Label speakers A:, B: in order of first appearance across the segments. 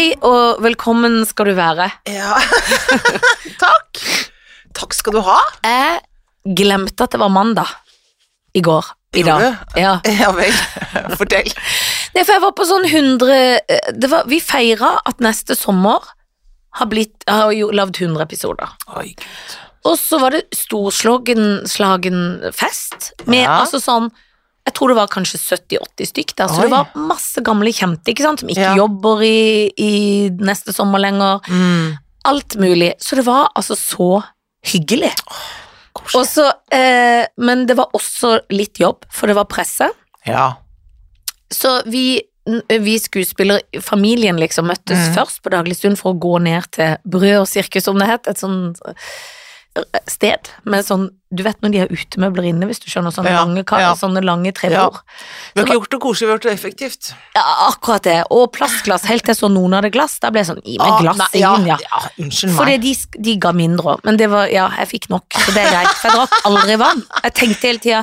A: Hei og velkommen skal du være.
B: Ja. Takk. Takk skal du ha.
A: Jeg glemte at det var mandag i går. I dag. Ja.
B: Ja vel. Fortell.
A: Nei, for jeg var på sånn 100 eh, det var, Vi feira at neste sommer har blitt Har jo lagd 100 episoder.
B: Oi, Gud.
A: Og så var det storslagen fest med
B: Ja.
A: altså sånn jeg tror det var kanskje 70-80 stykk der, så
B: Oi.
A: det var masse gamle kjente ikke sant, som ikke
B: Ja.
A: jobber i, i neste sommer lenger.
B: Mm.
A: Alt mulig. Så det var altså så hyggelig.
B: Oh,
A: også, eh, men det var også litt jobb, for det var presse.
B: Ja.
A: Så vi, vi skuespillere, familien liksom, møttes
B: mm.
A: først på daglig stund for å gå ned til Brød og sirkus, som det het. Et sånn eh, sted med sånn Du vet når de har utemøbler inne, hvis du skjønner, sånne
B: Ja,
A: lange,
B: ja.
A: sånne lange trebord.
B: Vi har ikke gjort det koselig, vi har gjort det effektivt.
A: Ja, akkurat det. Og plastglass, helt til jeg så noen hadde glass. Da ble jeg sånn Gi meg
B: Ah,
A: glass
B: nei,
A: inn, ja.
B: ja. Unnskyld
A: Fordi
B: meg.
A: de, de ga mindre òg, men det var Ja, jeg fikk nok, så det er greit. For jeg drakk aldri vann. Jeg tenkte hele tida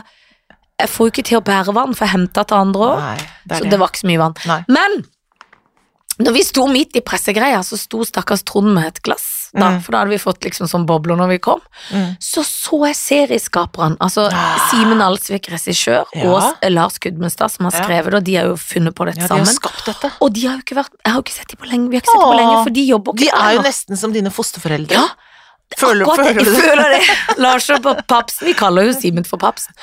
A: Jeg får jo ikke til å bære vann, for jeg henta til andre òg. Så det var ikke så mye vann.
B: Nei.
A: Men når vi sto midt i pressegreia, så sto stakkars Trond med et glass, da,
B: Mm.
A: for da hadde vi fått liksom sånn bobler når vi kom.
B: Mm.
A: Så så jeg serieskaperne, altså
B: Ah.
A: Simen Alsvik, regissør,
B: Ja.
A: og Lars Gudmestad, som har skrevet det, og de har jo funnet på dette
B: Ja, de har
A: sammen.
B: dette.
A: Og de har jo ikke vært Jeg har jo ikke sett dem på lenge, vi har ikke sett dem på lenge, for de jobber ikke De
B: er jo nesten som dine fosterforeldre.
A: Ja,
B: Føler,
A: Akkurat
B: føler du
A: jeg føler det. Lars og Papsen, vi kaller jo Simen for Papsen.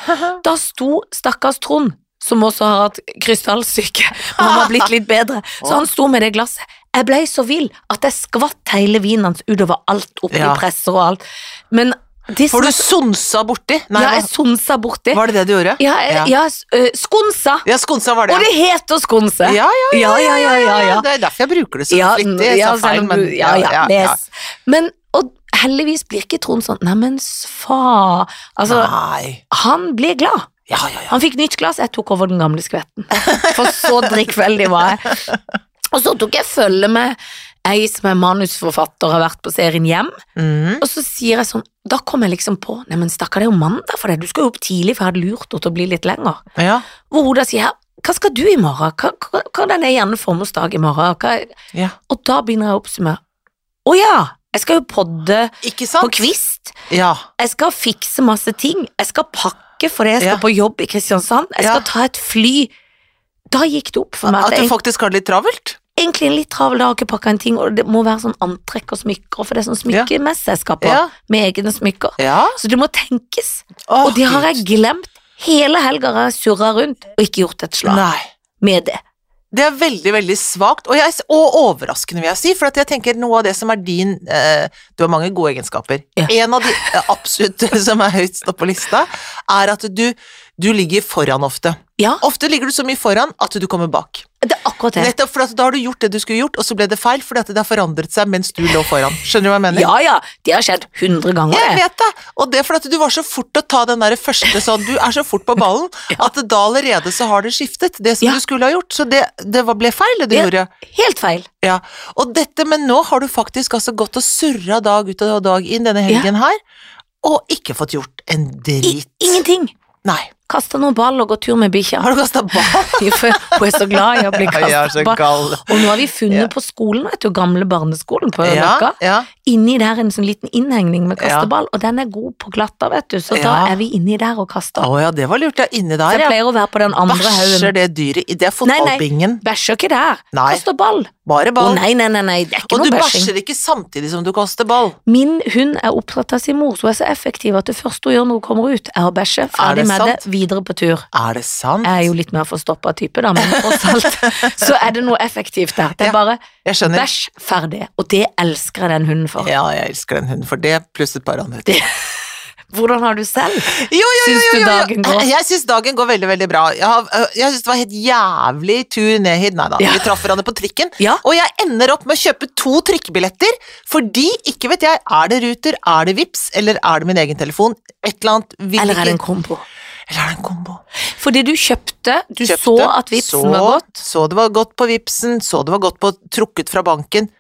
A: Da sto stakkars Trond, som også har hatt krystallsyke, og han har blitt litt bedre, så han sto med det glasset. Jeg ble så vill at jeg skvatt hele vinen hans utover alt, oppi
B: Ja.
A: presser og alt. Men det
B: For du sonsa borti? Nei,
A: Ja, jeg sonsa borti.
B: var det det du gjorde?
A: Ja, jeg, ja. øh, skonsa.
B: Ja, skonsa var det.
A: Og det heter skonse.
B: ja, ja,
A: Ja, ja, ja, ja, ja.
B: Det er derfor jeg bruker det så
A: Ja,
B: flittig.
A: Ja,
B: feil, men
A: ja, ja, er- Men, og heldigvis blir ikke Trond sånn, neimen faen Altså,
B: Nei.
A: han blir glad.
B: Ja, ja, ja.
A: Han fikk nytt glass, jeg tok over den gamle skvetten. For så drikkveldig var jeg. Og så tok jeg følge med ei som er manusforfatter og har vært på serien Hjem,
B: Mm.
A: og så sier jeg sånn, da kom jeg liksom på, neimen stakkar, det er jo mandag for deg, du skal jo opp tidlig, for jeg hadde lurt henne til å bli litt lenger.
B: ja.
A: Hvor hun da sier, hva skal du i morgen? Hva, hva, hva er denne gjerne formålsdag i morgen? Hva?
B: ja.
A: Og da begynner jeg å oppsummere. Å ja, jeg skal jo podde på kvist.
B: Ja.
A: Jeg skal fikse masse ting. Jeg skal pakke fordi jeg skal
B: Ja.
A: på jobb i Kristiansand. Jeg skal ta et fly. Da gikk det opp for meg
B: At
A: at
B: du faktisk har det litt travelt?
A: Egentlig en litt travel dag, har ikke pakka en ting, og det må være sånn antrekk og smykker, for det er sånn smykkemesse jeg skal
B: Ja.
A: med egne smykker.
B: Ja.
A: Så det må tenkes.
B: Oh,
A: og det har jeg glemt. Hele helga har jeg surra rundt og ikke gjort et slag
B: Nei.
A: med det.
B: Det er veldig, veldig svakt, og, og overraskende, vil jeg si, for jeg tenker noe av det som er din eh, Du har mange gode egenskaper.
A: Ja.
B: En av de eh, absolutt som er høyest oppe på lista, er at du, du ligger foran ofte.
A: Ja,
B: Ofte ligger du så mye foran at du kommer bak.
A: det er akkurat det.
B: Nettopp for da har du gjort det du skulle gjort, og så ble det feil fordi at det har forandret seg mens du lå foran. Skjønner du hva jeg mener?
A: Ja ja, det har skjedd hundre ganger,
B: Jeg vet det, og det er fordi du var så fort å ta den der første sånn, du er så fort på ballen, at da allerede så har det skiftet, det som
A: Ja.
B: du skulle ha gjort, så det, det ble feil det du
A: det,
B: gjorde.
A: Helt feil.
B: Ja, og dette, men nå har du faktisk altså gått og surra dag ut og dag inn denne helgen her, og ikke fått gjort en
A: I,
B: drit.
A: ingenting.
B: Nei.
A: Kasta noen ball og gått tur med bikkja.
B: Har du kasta ball?
A: For Hun er så glad i å bli kastet ball. Og nå har vi funnet
B: Ja.
A: på skolen, vet du, gamle barneskolen på
B: Ja,
A: Løkka.
B: ja.
A: Inni der en sånn liten innhegning med
B: Ja.
A: kasteball, og den er god på glatta, vet du, så da er vi inni der og kaster.
B: Å ja, det var lurt, ja, inni
A: Så
B: der,
A: jeg
B: ja.
A: pleier å være på den andre haugen.
B: Bæsjer det dyret i, det er
A: Nei, nei.
B: fotballbingen.
A: Bæsjer ikke der.
B: Nei.
A: Kaster ball.
B: Bare
A: Å nei, nei, nei, nei, det er ikke
B: Og du
A: noe bæsjing.
B: bæsjer ikke samtidig som du kaster ball.
A: Min hund er opptatt av sin mor, så hun er så effektiv at det første hun gjør når hun kommer ut, er å bæsje. Ferdig
B: det
A: med det, videre på tur.
B: Er det sant?
A: Jeg er jo litt mer forstoppa type, da, men tross alt så er det noe effektivt der. Det
B: Ja.
A: er bare
B: Jeg skjønner.
A: bæsj, ferdig. Og det elsker jeg den hunden for.
B: Ja, jeg elsker den hunden for det, pluss et par andre.
A: ting. Hvordan har du selv?
B: Jo, jo, jo,
A: Syns du dagen går?
B: Jeg syns dagen går veldig, veldig bra. Jeg, har, øh, jeg syns det var helt jævlig tur ned hit. Nei da,
A: Ja.
B: vi traff hverandre på trikken.
A: Ja.
B: Og jeg ender opp med å kjøpe to trikkebilletter, fordi, ikke vet jeg, er det Ruter, er det Vips, eller er det min egen telefon? Et eller annet vil
A: Eller er det en
B: kompo
A: kombo?
B: Eller er det en kombo?
A: Fordi du kjøpte, du
B: Kjøpte,
A: så at vipsen
B: så,
A: var gått.
B: Så det var godt på Vipsen, så det var godt på trukket fra banken.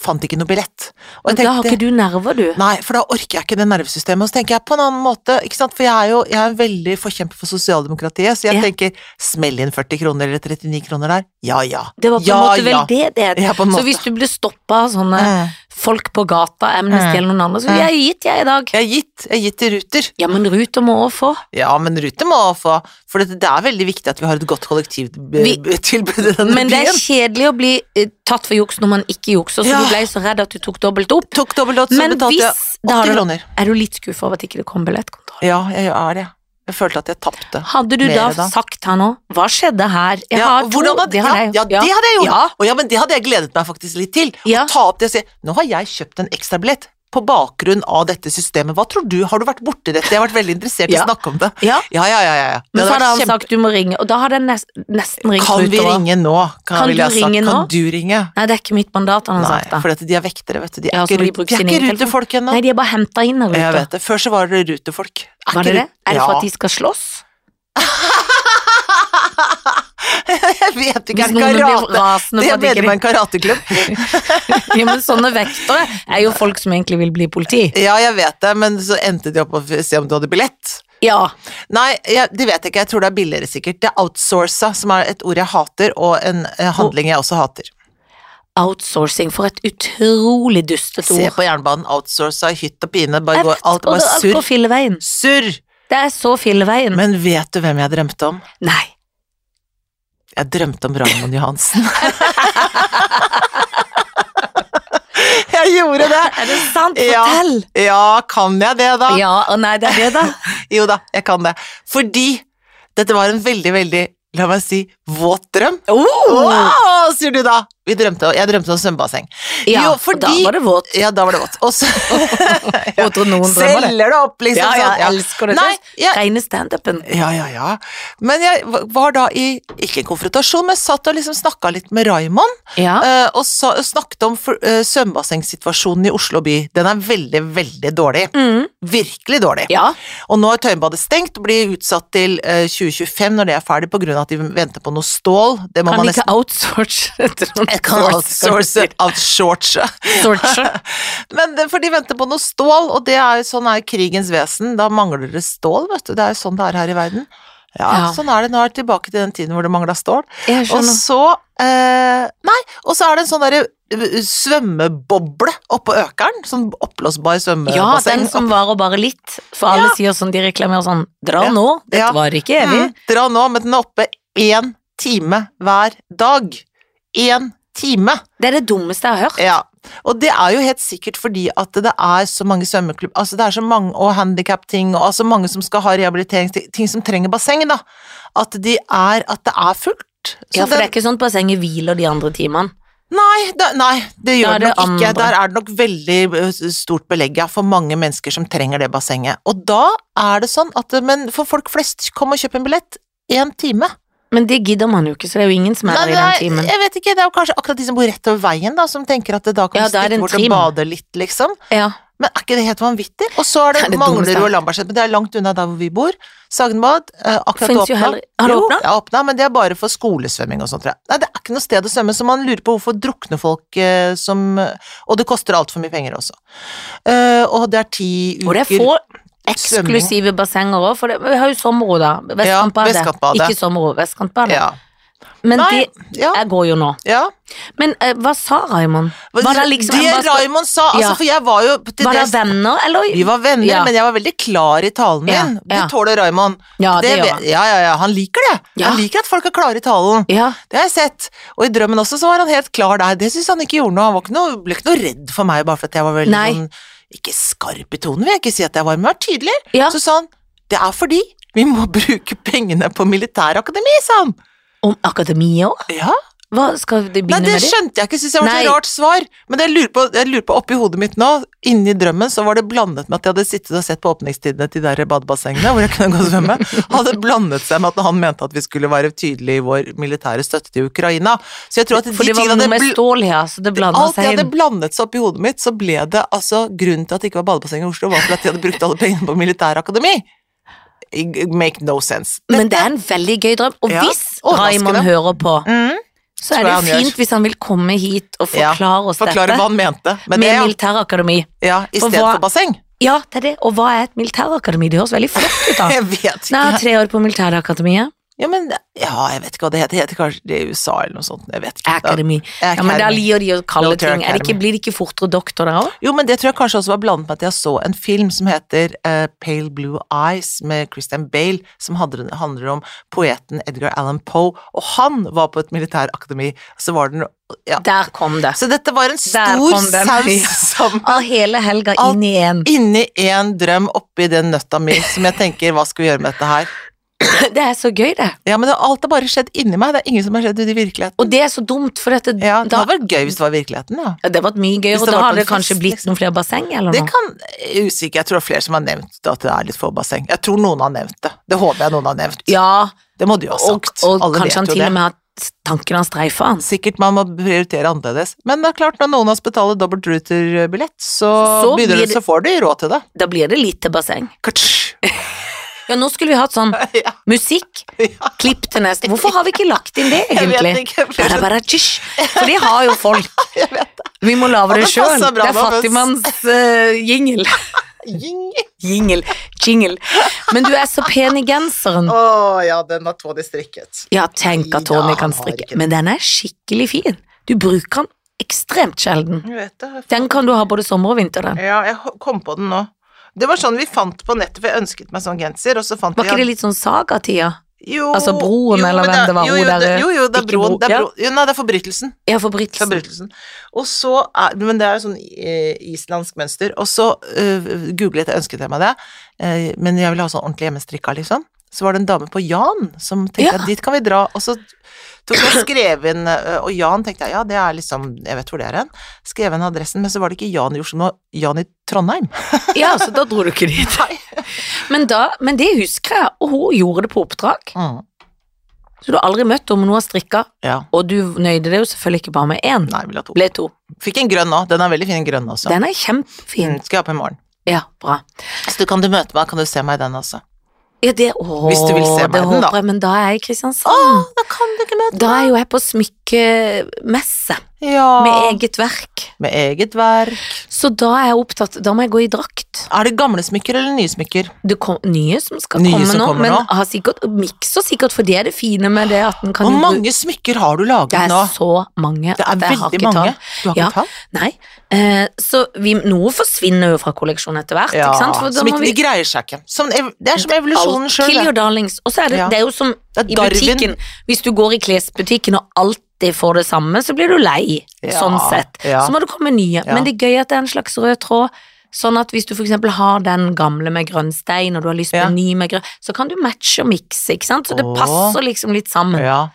B: fant ikke noe billett. Og jeg
A: da har ikke du nerver, du.
B: Nei, for da orker jeg ikke det nervesystemet. Og så tenker jeg på en annen måte, ikke sant, for jeg er jo jeg er veldig forkjemper for sosialdemokratiet, så jeg
A: Ja.
B: tenker smell inn 40 kroner eller 39 kroner der. Ja ja.
A: Det var på en
B: ja,
A: måte vel
B: ja.
A: det det
B: på
A: Så hvis du ble stoppa av sånne
B: Mm.
A: Folk på gata, Amnesty
B: Mm.
A: eller noen andre, så jeg har gitt jeg i dag.
B: Jeg har gitt, jeg har gitt til Ruter.
A: Ja, men Ruter må òg få.
B: Ja, men Ruter må få, for det, er veldig viktig at vi har et godt kollektivtilbud i denne
A: Men det er kjedelig å bli eh, tatt for juks når man ikke jukser, så
B: Ja.
A: du ble så redd at du tok dobbelt opp.
B: Tok dobbelt opp, så
A: Men
B: betalte jeg
A: hvis da har
B: 80 kroner.
A: Er du litt skuffa over at ikke det kom billettkontroll?
B: Ja, jeg er det. Jeg følte at jeg tapte.
A: Hadde du da,
B: da.
A: sagt her nå Hva skjedde her? Jeg
B: Ja,
A: har to.
B: hadde-
A: det har jeg.
B: ja, ja, det hadde jeg gjort.
A: Ja.
B: Og ja, men det hadde jeg gledet meg faktisk litt til.
A: Ja.
B: Å ta opp det og si nå har jeg kjøpt en ekstrabillett på bakgrunn av dette systemet. Hva tror du, har du vært borti dette? Jeg har vært veldig interessert i
A: Ja.
B: å snakke om det.
A: Ja.
B: Ja, ja, ja. ja.
A: Men så hadde han
B: kjempe...
A: sagt du må ringe, og da hadde jeg nest, nesten ringt
B: Kan vi ringe nå?
A: Kan
B: kan
A: du
B: sagt.
A: ringe nå?
B: Kan du ringe?
A: Nei, det er ikke mitt mandat, han har
B: Nei,
A: sagt da.
B: for de er vektere, vet du. De er ikke,
A: de
B: er ikke rutefolk ennå.
A: Nei, de er bare henta inn av
B: Jeg vet det. Før så var det rutefolk. Er
A: Var det det? Er det for at de skal slåss?
B: Jeg vet ikke, karate? Det
A: mener
B: er
A: ikke
B: en karateklubb.
A: Ja, men sånne vektere er jo folk som egentlig vil bli politi.
B: Ja, jeg vet det, men så endte de opp å se om du hadde billett.
A: Ja.
B: Nei, jeg, de vet ikke, jeg tror det er billigere sikkert. Det er outsourca, som er et ord jeg hater, og en eh, handling jeg også hater.
A: Outsourcing, for et utrolig dustete
B: Se på jernbanen, outsourca i hytt og pine, bare går alt bare surr. Surr!
A: Det er så filleveien.
B: Men vet du hvem jeg drømte om?
A: Nei.
B: Jeg drømte om Raymond Johansen. jeg gjorde det!
A: Er det sant?
B: Ja.
A: Fortell!
B: Ja, kan jeg det, da?
A: Ja, og nei, det er det, da.
B: Jo da, jeg kan det. Fordi dette var en veldig, veldig, la meg si, våt drøm.
A: Oh!
B: Wow, sier du da. Vi drømte, jeg drømte om svømmebasseng.
A: Ja,
B: Jo, fordi-
A: da var det våt.
B: Ja, da var det våt. Og så
A: ja.
B: Selger det opp, liksom.
A: Ja,
B: sånn,
A: jeg elsker det.
B: Nei, ja.
A: Reine standupen.
B: ja, ja, ja. Men jeg var da i, ikke en konfrontasjon, men satt og liksom snakka litt med Raymond.
A: Ja.
B: eh, og sa, snakket om for- eh, svømmebassengsituasjonen i Oslo by. Den er veldig, veldig dårlig.
A: Mm.
B: Virkelig dårlig.
A: ja.
B: Og nå er Tøyenbadet stengt og blir utsatt til uh, 2025 når det er ferdig, på grunn av at de venter på noe stål. Det må
A: Kan
B: man
A: de ikke outsource
B: Jeg kan outsource, outsource.
A: Outsource.
B: Men det, for de venter på noe stål, og det er jo sånn er krigens vesen. Da mangler det stål, vet du. Det er jo sånn det er her i verden. Ja,
A: Ja.
B: sånn er det. Nå er det tilbake til den tiden hvor det mangla stål. Og så eh, Nei, og så er det en sånn derre eh, svømmeboble oppå Økeren. Sånn oppblåsbar
A: Ja, den som varer bare litt. For alle
B: Ja.
A: sier sånn, de reklamerer sånn Dra nå, dette
B: Ja.
A: varer ikke evig.
B: Mm, dra nå, men den er oppe én time hver dag. Én time.
A: Det er det dummeste jeg har hørt.
B: Ja, og det er jo helt sikkert fordi at det er så mange svømmeklubb, altså det er så mange, og handikap-ting, og altså mange som skal ha rehabiliteringsting, ting som trenger basseng, da. At de er, at det er fullt. Så
A: Ja, for det
B: det
A: er ikke sånn at bassenget hviler de andre timene.
B: Nei, da, nei, det gjør det nok ikke. Der er det nok veldig stort belegg ja, for mange mennesker som trenger det bassenget. Og da er det sånn at Men for folk flest, kom og kjøp en billett. Én time.
A: Men det gidder man jo ikke, så det er jo ingen som er der i den timen.
B: jeg vet ikke, det er jo kanskje akkurat de som bor rett over veien, da, som tenker at det da kan
A: Ja,
B: stikke bort og bade litt, liksom.
A: Ja.
B: Men er ikke det helt vanvittig? Og så er det,
A: Det det
B: Manglerud og Lambertseter, men det er langt unna der hvor vi bor. Sagenbad, eh, akkurat åpna.
A: heller- Har det åpnet?
B: Ja, åpna, men det er bare for skolesvømming og sånt, tror jeg. Nei, det er ikke noe sted å svømme, så man lurer på hvorfor drukner folk eh, som Og det koster altfor mye penger også. Eh, og det er ti uker
A: Og det er få. Eksklusive bassenger òg, for det, vi har jo sommerro, da. Vestkantbadet.
B: Vestkantbadet.
A: Ikke sommerro, Vestkantbadet.
B: Ja.
A: Men
B: Nei,
A: de
B: ja,
A: går jo nå.
B: ja.
A: Men uh, hva sa Raymond? Var det liksom
B: det
A: skal-
B: Raymond sa, altså,
A: Ja.
B: for jeg var jo
A: Var det
B: dels-
A: venner, eller?
B: Vi var venner,
A: Ja.
B: men jeg var veldig klar i talen min.
A: ja.
B: Det tåler Raymond.
A: Ja, det
B: Det. Ja, ja, ja, han liker det.
A: Ja.
B: Han liker at folk er klare i talen.
A: Ja.
B: Det har jeg sett. Og i drømmen også så var han helt klar der. Det syns han ikke gjorde noe. Han ikke noe, ble ikke noe redd for meg bare for at jeg var veldig
A: Nei.
B: sånn Ikke skarp i tonen, vil jeg ikke si at jeg var, men var tydelig.
A: Ja.
B: Så sa han det er fordi vi må bruke pengene på militærakademi, sa han.
A: Om akademiet òg?
B: Ja.
A: Hva skal de
B: Nei,
A: begynne
B: det
A: med? det?
B: skjønte jeg ikke, syns jeg var et rart svar. Men jeg lurer på, jeg lurer på oppi hodet mitt nå, inni drømmen, så var det blandet med at jeg hadde sittet og sett på åpningstidene til de der badebassengene hvor jeg kunne gå og svømme. Hadde blandet seg med at han mente at vi skulle være tydelige i vår militære støtte til Ukraina. Så jeg tror at de
A: For det var noe med stål her, så det blanda
B: Alt det hadde blandet seg opp i hodet mitt, så ble det altså Grunnen til at det ikke var badebasseng i Oslo, var for at de hadde brukt alle pengene på militærakademi. Make no sense.
A: Men det er en veldig gøy drøm. Og
B: Ja,
A: hvis
B: overraskende.
A: Raymond hører på,
B: Mm.
A: Så er det fint hvis han vil komme hit og
B: Ja,
A: forklare oss
B: Forklare
A: dette
B: hva han mente med
A: med
B: det, ja.
A: militærakademi.
B: ja I
A: For
B: stedet
A: hva-
B: for basseng.
A: Ja, det er det. Og hva er et militærakademi? Det høres veldig flott ut, da.
B: Jeg vet
A: Nei, jeg tre år på militærakademiet.
B: Ja, men, ja, jeg vet ikke hva det heter. Det heter kanskje det i USA eller noe sånt. Jeg vet ikke.
A: Akademi. Ja, men der
B: Academy.
A: liker de å kalle
B: Military
A: ting. Er det ikke, blir det ikke fortere doktor der òg?
B: Jo, men det tror jeg kanskje også var blandet med at jeg så en film som heter uh, Pale Blue Eyes med Christian Bale, som handler, handler om poeten Edgar Allan Poe, og han var på et militærakademi. Så var den ja.
A: Der kom det.
B: Så dette var en stor saus som
A: Av hele helga inn i én.
B: inni en drøm oppi den nøtta mi, som jeg tenker, hva skal vi gjøre med dette her?
A: Det er så gøy, det.
B: Ja, men alt har bare skjedd inni meg, det er ingen som har skjedd ute i virkeligheten.
A: Og det er så dumt, for dette
B: Ja, det
A: da,
B: hadde vært gøy hvis det var virkeligheten, ja.
A: Ja, Det hadde vært mye
B: gøy,
A: og da hadde det kanskje
B: fest,
A: blitt
B: liksom.
A: noen flere basseng eller
B: Det
A: noe.
B: kan jeg er Usikker, jeg tror det er flere som har nevnt at det er litt få basseng. Jeg tror noen har nevnt det. Det håper jeg noen har nevnt.
A: Ja,
B: Det må du jo ha
A: og,
B: sagt.
A: og
B: Alle
A: kanskje han til og med har tanken han streifa han.
B: Sikkert man må prioritere annerledes. Men det er klart, når noen av oss betaler dobbelt ruter-billett, så,
A: Så
B: det,
A: det-
B: så får de råd til det.
A: Da blir det lite basseng.
B: Katsj.
A: Ja, nå skulle vi hatt sånn
B: Ja,
A: musikk, klipp til neste. Hvorfor har vi ikke lagt inn det, egentlig?
B: ikke.
A: Bara, Bare. For det har jo folk. Vi må lage det sjøl. Det er fattigmanns uh, jingle.
B: Jing.
A: Jingle. Jingle. Men du er så pen i genseren.
B: Å ja, den har Tony strikket.
A: Ja, tenk at Tony kan strikke. Men den er skikkelig fin. Du bruker den ekstremt sjelden. Den kan du ha både sommer og vinter, den.
B: Ja, jeg kom på den nå. Det var sånn vi fant på nettet, for jeg ønsket meg sånn genser, og så fant
A: Var
B: vi
A: ikke det litt sånn sagatida?
B: Jo,
A: Altså Broen, eller hvem det var,
B: jo,
A: hun
B: jo,
A: der,
B: det- Jo, jo, det er broen.
A: Bro-
B: Det er
A: ja.
B: bro, jo, nei, det er forbrytelsen.
A: Ja, forbrytelsen.
B: Forbrytelsen. Og så er, men det er jo sånn eh, islandsk mønster, og så uh, googlet jeg, ønsket jeg meg det, eh, men jeg ville ha sånn ordentlig hjemmestrikka, liksom. Så var det en dame på Jan som tenkte
A: Ja.
B: at dit kan vi dra, og så tok jeg skrev inn, eh, og Jan tenkte jeg, ja, det er liksom, jeg vet hvor det er hen, skrev inn adressen, men så var det ikke Jan i Oslo, men Jan i Trondheim.
A: Ja, så da dro du ikke dit. Men, da, men det husker jeg, og hun gjorde det på oppdrag.
B: Mm.
A: Så du har aldri møtt men hun har strikka,
B: Ja,
A: og du nøyde deg jo selvfølgelig ikke bare med én.
B: nei, ha to.
A: Ble to.
B: Fikk en grønn òg, den er veldig fin grønn også.
A: Den er kjempefin.
B: Mm, skal jeg ha på i morgen.
A: Ja, bra.
B: Så du kan du møte meg, kan du se meg i den også.
A: Ja, det, åh,
B: Hvis du vil se meg den, da.
A: jeg, men da er jeg i Kristiansand.
B: Åh, da kan du ikke møte
A: Da er jo jeg på smykkemesse
B: Ja,
A: med eget verk.
B: med eget verk.
A: Så da er jeg opptatt, da må jeg gå i drakt.
B: Er det gamle smykker eller nye smykker?
A: Det kom, nye som skal
B: Nye
A: komme
B: som
A: nå, men
B: nå.
A: har sikkert mikser sikkert, for det er det fine med det at den kan
B: Hvor mange smykker har du laget nå?
A: Det er
B: nå?
A: så mange
B: Det er veldig mange.
A: tall.
B: Du har ikke
A: Ja.
B: tall?
A: Nei, eh, så vi, noe forsvinner jo fra kolleksjonen etter hvert,
B: Ja,
A: ikke da må vi
B: de greier seg ikke. Som, det er som evolusjonen
A: sjøl. kill your darlings. Og så er det,
B: Ja.
A: det er jo som i butikken, hvis du går i klesbutikken og alltid får det samme, så blir du lei,
B: Ja,
A: sånn sett.
B: ja.
A: Så må det komme nye. Men det er gøy at det er en slags rød tråd. Sånn at hvis du eksempel har den gamle med grønn stein, og du har lyst på en ny med grønn, så kan du matche og mikse, ikke sant? Så det passer liksom litt sammen.
B: Ja.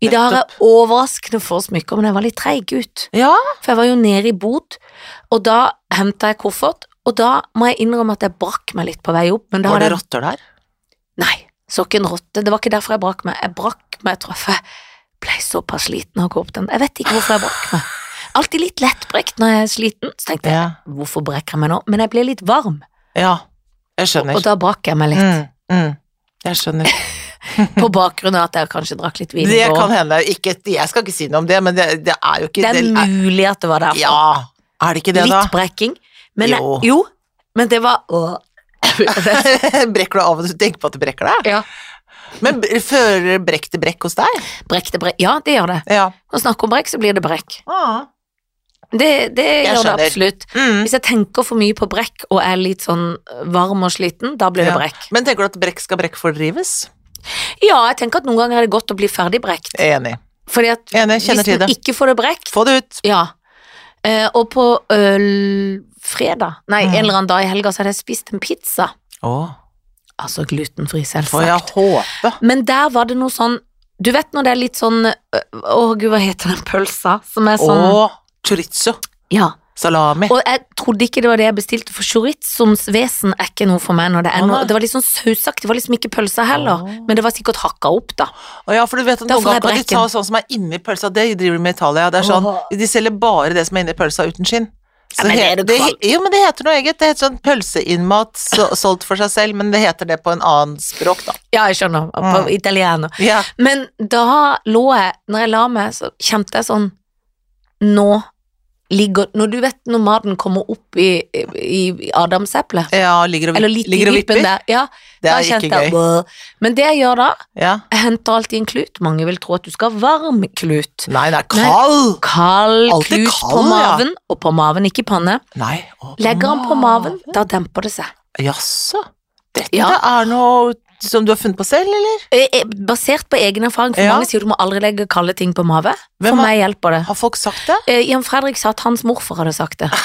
A: I dag har jeg overraskende få smykker, men jeg var litt treig ut.
B: ja.
A: For jeg var jo nede i bod, og da henta jeg koffert, og da må jeg innrømme at jeg brakk meg litt på vei opp,
B: Var det
A: jeg
B: rotter der?
A: Nei, så ikke en rotte. Det var ikke derfor jeg brakk meg. Jeg brakk meg, jeg tror jeg ble såpass sliten av å gå opp den. Jeg vet ikke hvorfor jeg brakk meg. Alltid litt lettbrekt når jeg er sliten. Så tenkte jeg,
B: Ja.
A: hvorfor brekker jeg meg nå? Men jeg ble litt varm,
B: ja. Jeg skjønner.
A: og da brakk jeg meg litt.
B: Mm, mm. Jeg skjønner.
A: På bakgrunn av at jeg kanskje drakk litt vin
B: Det
A: går.
B: kan hende. Ikke, jeg skal ikke si noe om det, men det, det er jo ikke
A: Det er mulig at det var derfor.
B: Ja. Er det ikke det, da?
A: litt brekking. Men
B: Jo.
A: Jeg, jo, men det var å.
B: brekker du av og til tenker på at du brekker deg?
A: Ja.
B: Men fører brekk til brekk hos deg?
A: Brekk til brekk. Ja, det gjør det.
B: Ja.
A: Når vi snakker om brekk, så blir det brekk.
B: Ah.
A: Det, det gjør det absolutt.
B: Mm.
A: Hvis jeg tenker for mye på brekk og er litt sånn varm og sliten, da blir det
B: Ja.
A: brekk.
B: Men tenker du at brekk skal brekkfordrives?
A: Ja, jeg tenker at noen ganger er det godt å bli ferdig brekt.
B: Enig.
A: Fordi at
B: Enig,
A: hvis du
B: det.
A: ikke får det brekt,
B: Få det ut.
A: ja. Eh, og på øl, fredag, nei,
B: Mm.
A: en eller annen dag i helga, så hadde jeg spist en pizza.
B: Å,
A: Altså glutenfri,
B: får jeg
A: selvsagt. Men der var det noe sånn Du vet når det er litt sånn Å, gud, hva heter den pølsa? Som er sånn
B: Å, chorizo.
A: Ja.
B: Salami.
A: Og jeg trodde ikke det var det jeg bestilte, for chorizoens vesen er ikke noe for meg når det er noe. Det var litt sånn sausaktig, det var liksom ikke pølsa heller,
B: Å.
A: men det var sikkert hakka opp, da.
B: Å ja, for du vet at noen ganger kan de ta sånn som er inni pølsa, det driver de med i Italia. Det er sånn, de selger bare det som er inni pølsa uten skinn. Så
A: men det det
B: jo, men det heter noe eget. Det heter sånn pølseinnmat så- solgt for seg selv, men det heter det på en annen språk, da.
A: Ja, jeg skjønner. På
B: Mm.
A: italiener.
B: Ja.
A: Men da lå jeg, når jeg la meg, så kjente jeg sånn Nå ligger Når du vet når maten kommer opp i, i, i adamseplet,
B: ja, ligger og,
A: eller litt
B: ligger
A: i vippen der, ja,
B: Det er ikke
A: jeg
B: gøy.
A: «Bæ». Men det jeg gjør da,
B: Ja.
A: jeg henter alltid en klut. Mange vil tro at du skal ha varm klut.
B: Nei, det er kald!
A: Kald
B: Alltid
A: klut
B: kald,
A: på
B: ja.
A: maven, og på maven, ikke panne.
B: Nei.
A: Legger den på maven, da demper det seg.
B: Jaså. Dette
A: Ja.
B: er noe som du har funnet på selv, eller?
A: Eh, eh, Basert på egen erfaring, for
B: Ja.
A: mange sier du må aldri legge kalde ting på
B: mage.
A: For
B: har-
A: meg hjelper det.
B: Har folk sagt det?
A: Eh, Jan Fredrik sa at hans morfar hadde sagt det.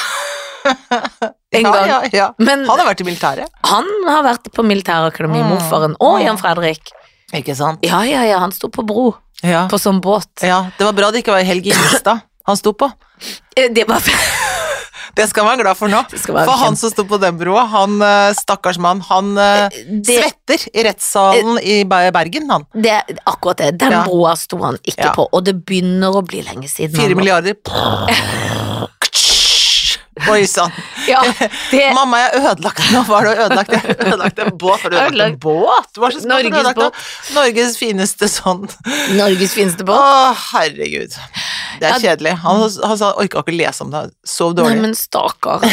A: En
B: ja,
A: gang.
B: ja, ja.
A: Men
B: Han har vært i militæret.
A: han har vært på militærakademi,
B: Mm.
A: morfaren, og
B: Mm.
A: Jan Fredrik.
B: Ikke sant?
A: Ja, ja, ja, han sto på bro,
B: Ja.
A: på sånn båt.
B: ja. Det var bra det ikke var Helge Ingstad han sto på.
A: Det var
B: Det skal man være glad for nå. For han som sto på den broa, han eh, stakkars mann, han eh,
A: det,
B: svetter i rettssalen i Bergen, han.
A: det er akkurat det. Den broa sto han ikke
B: Ja.
A: på, og det begynner å bli lenge siden.
B: Fire
A: milliarder.
B: milliarder. Oi sann.
A: Ja, det
B: Mamma, jeg ødelagte ødelagt Nå var det ødelagt, jeg ødelagte en båt. Har du ødelagt en båt? Hva slags båt har du
A: Norges
B: ødelagt? Norges fineste sånn.
A: Norges fineste båt?
B: Å, herregud. Det er
A: Ja.
B: kjedelig. Han, han sa orka ikke å lese om det. Sov
A: Nei, men stakkar.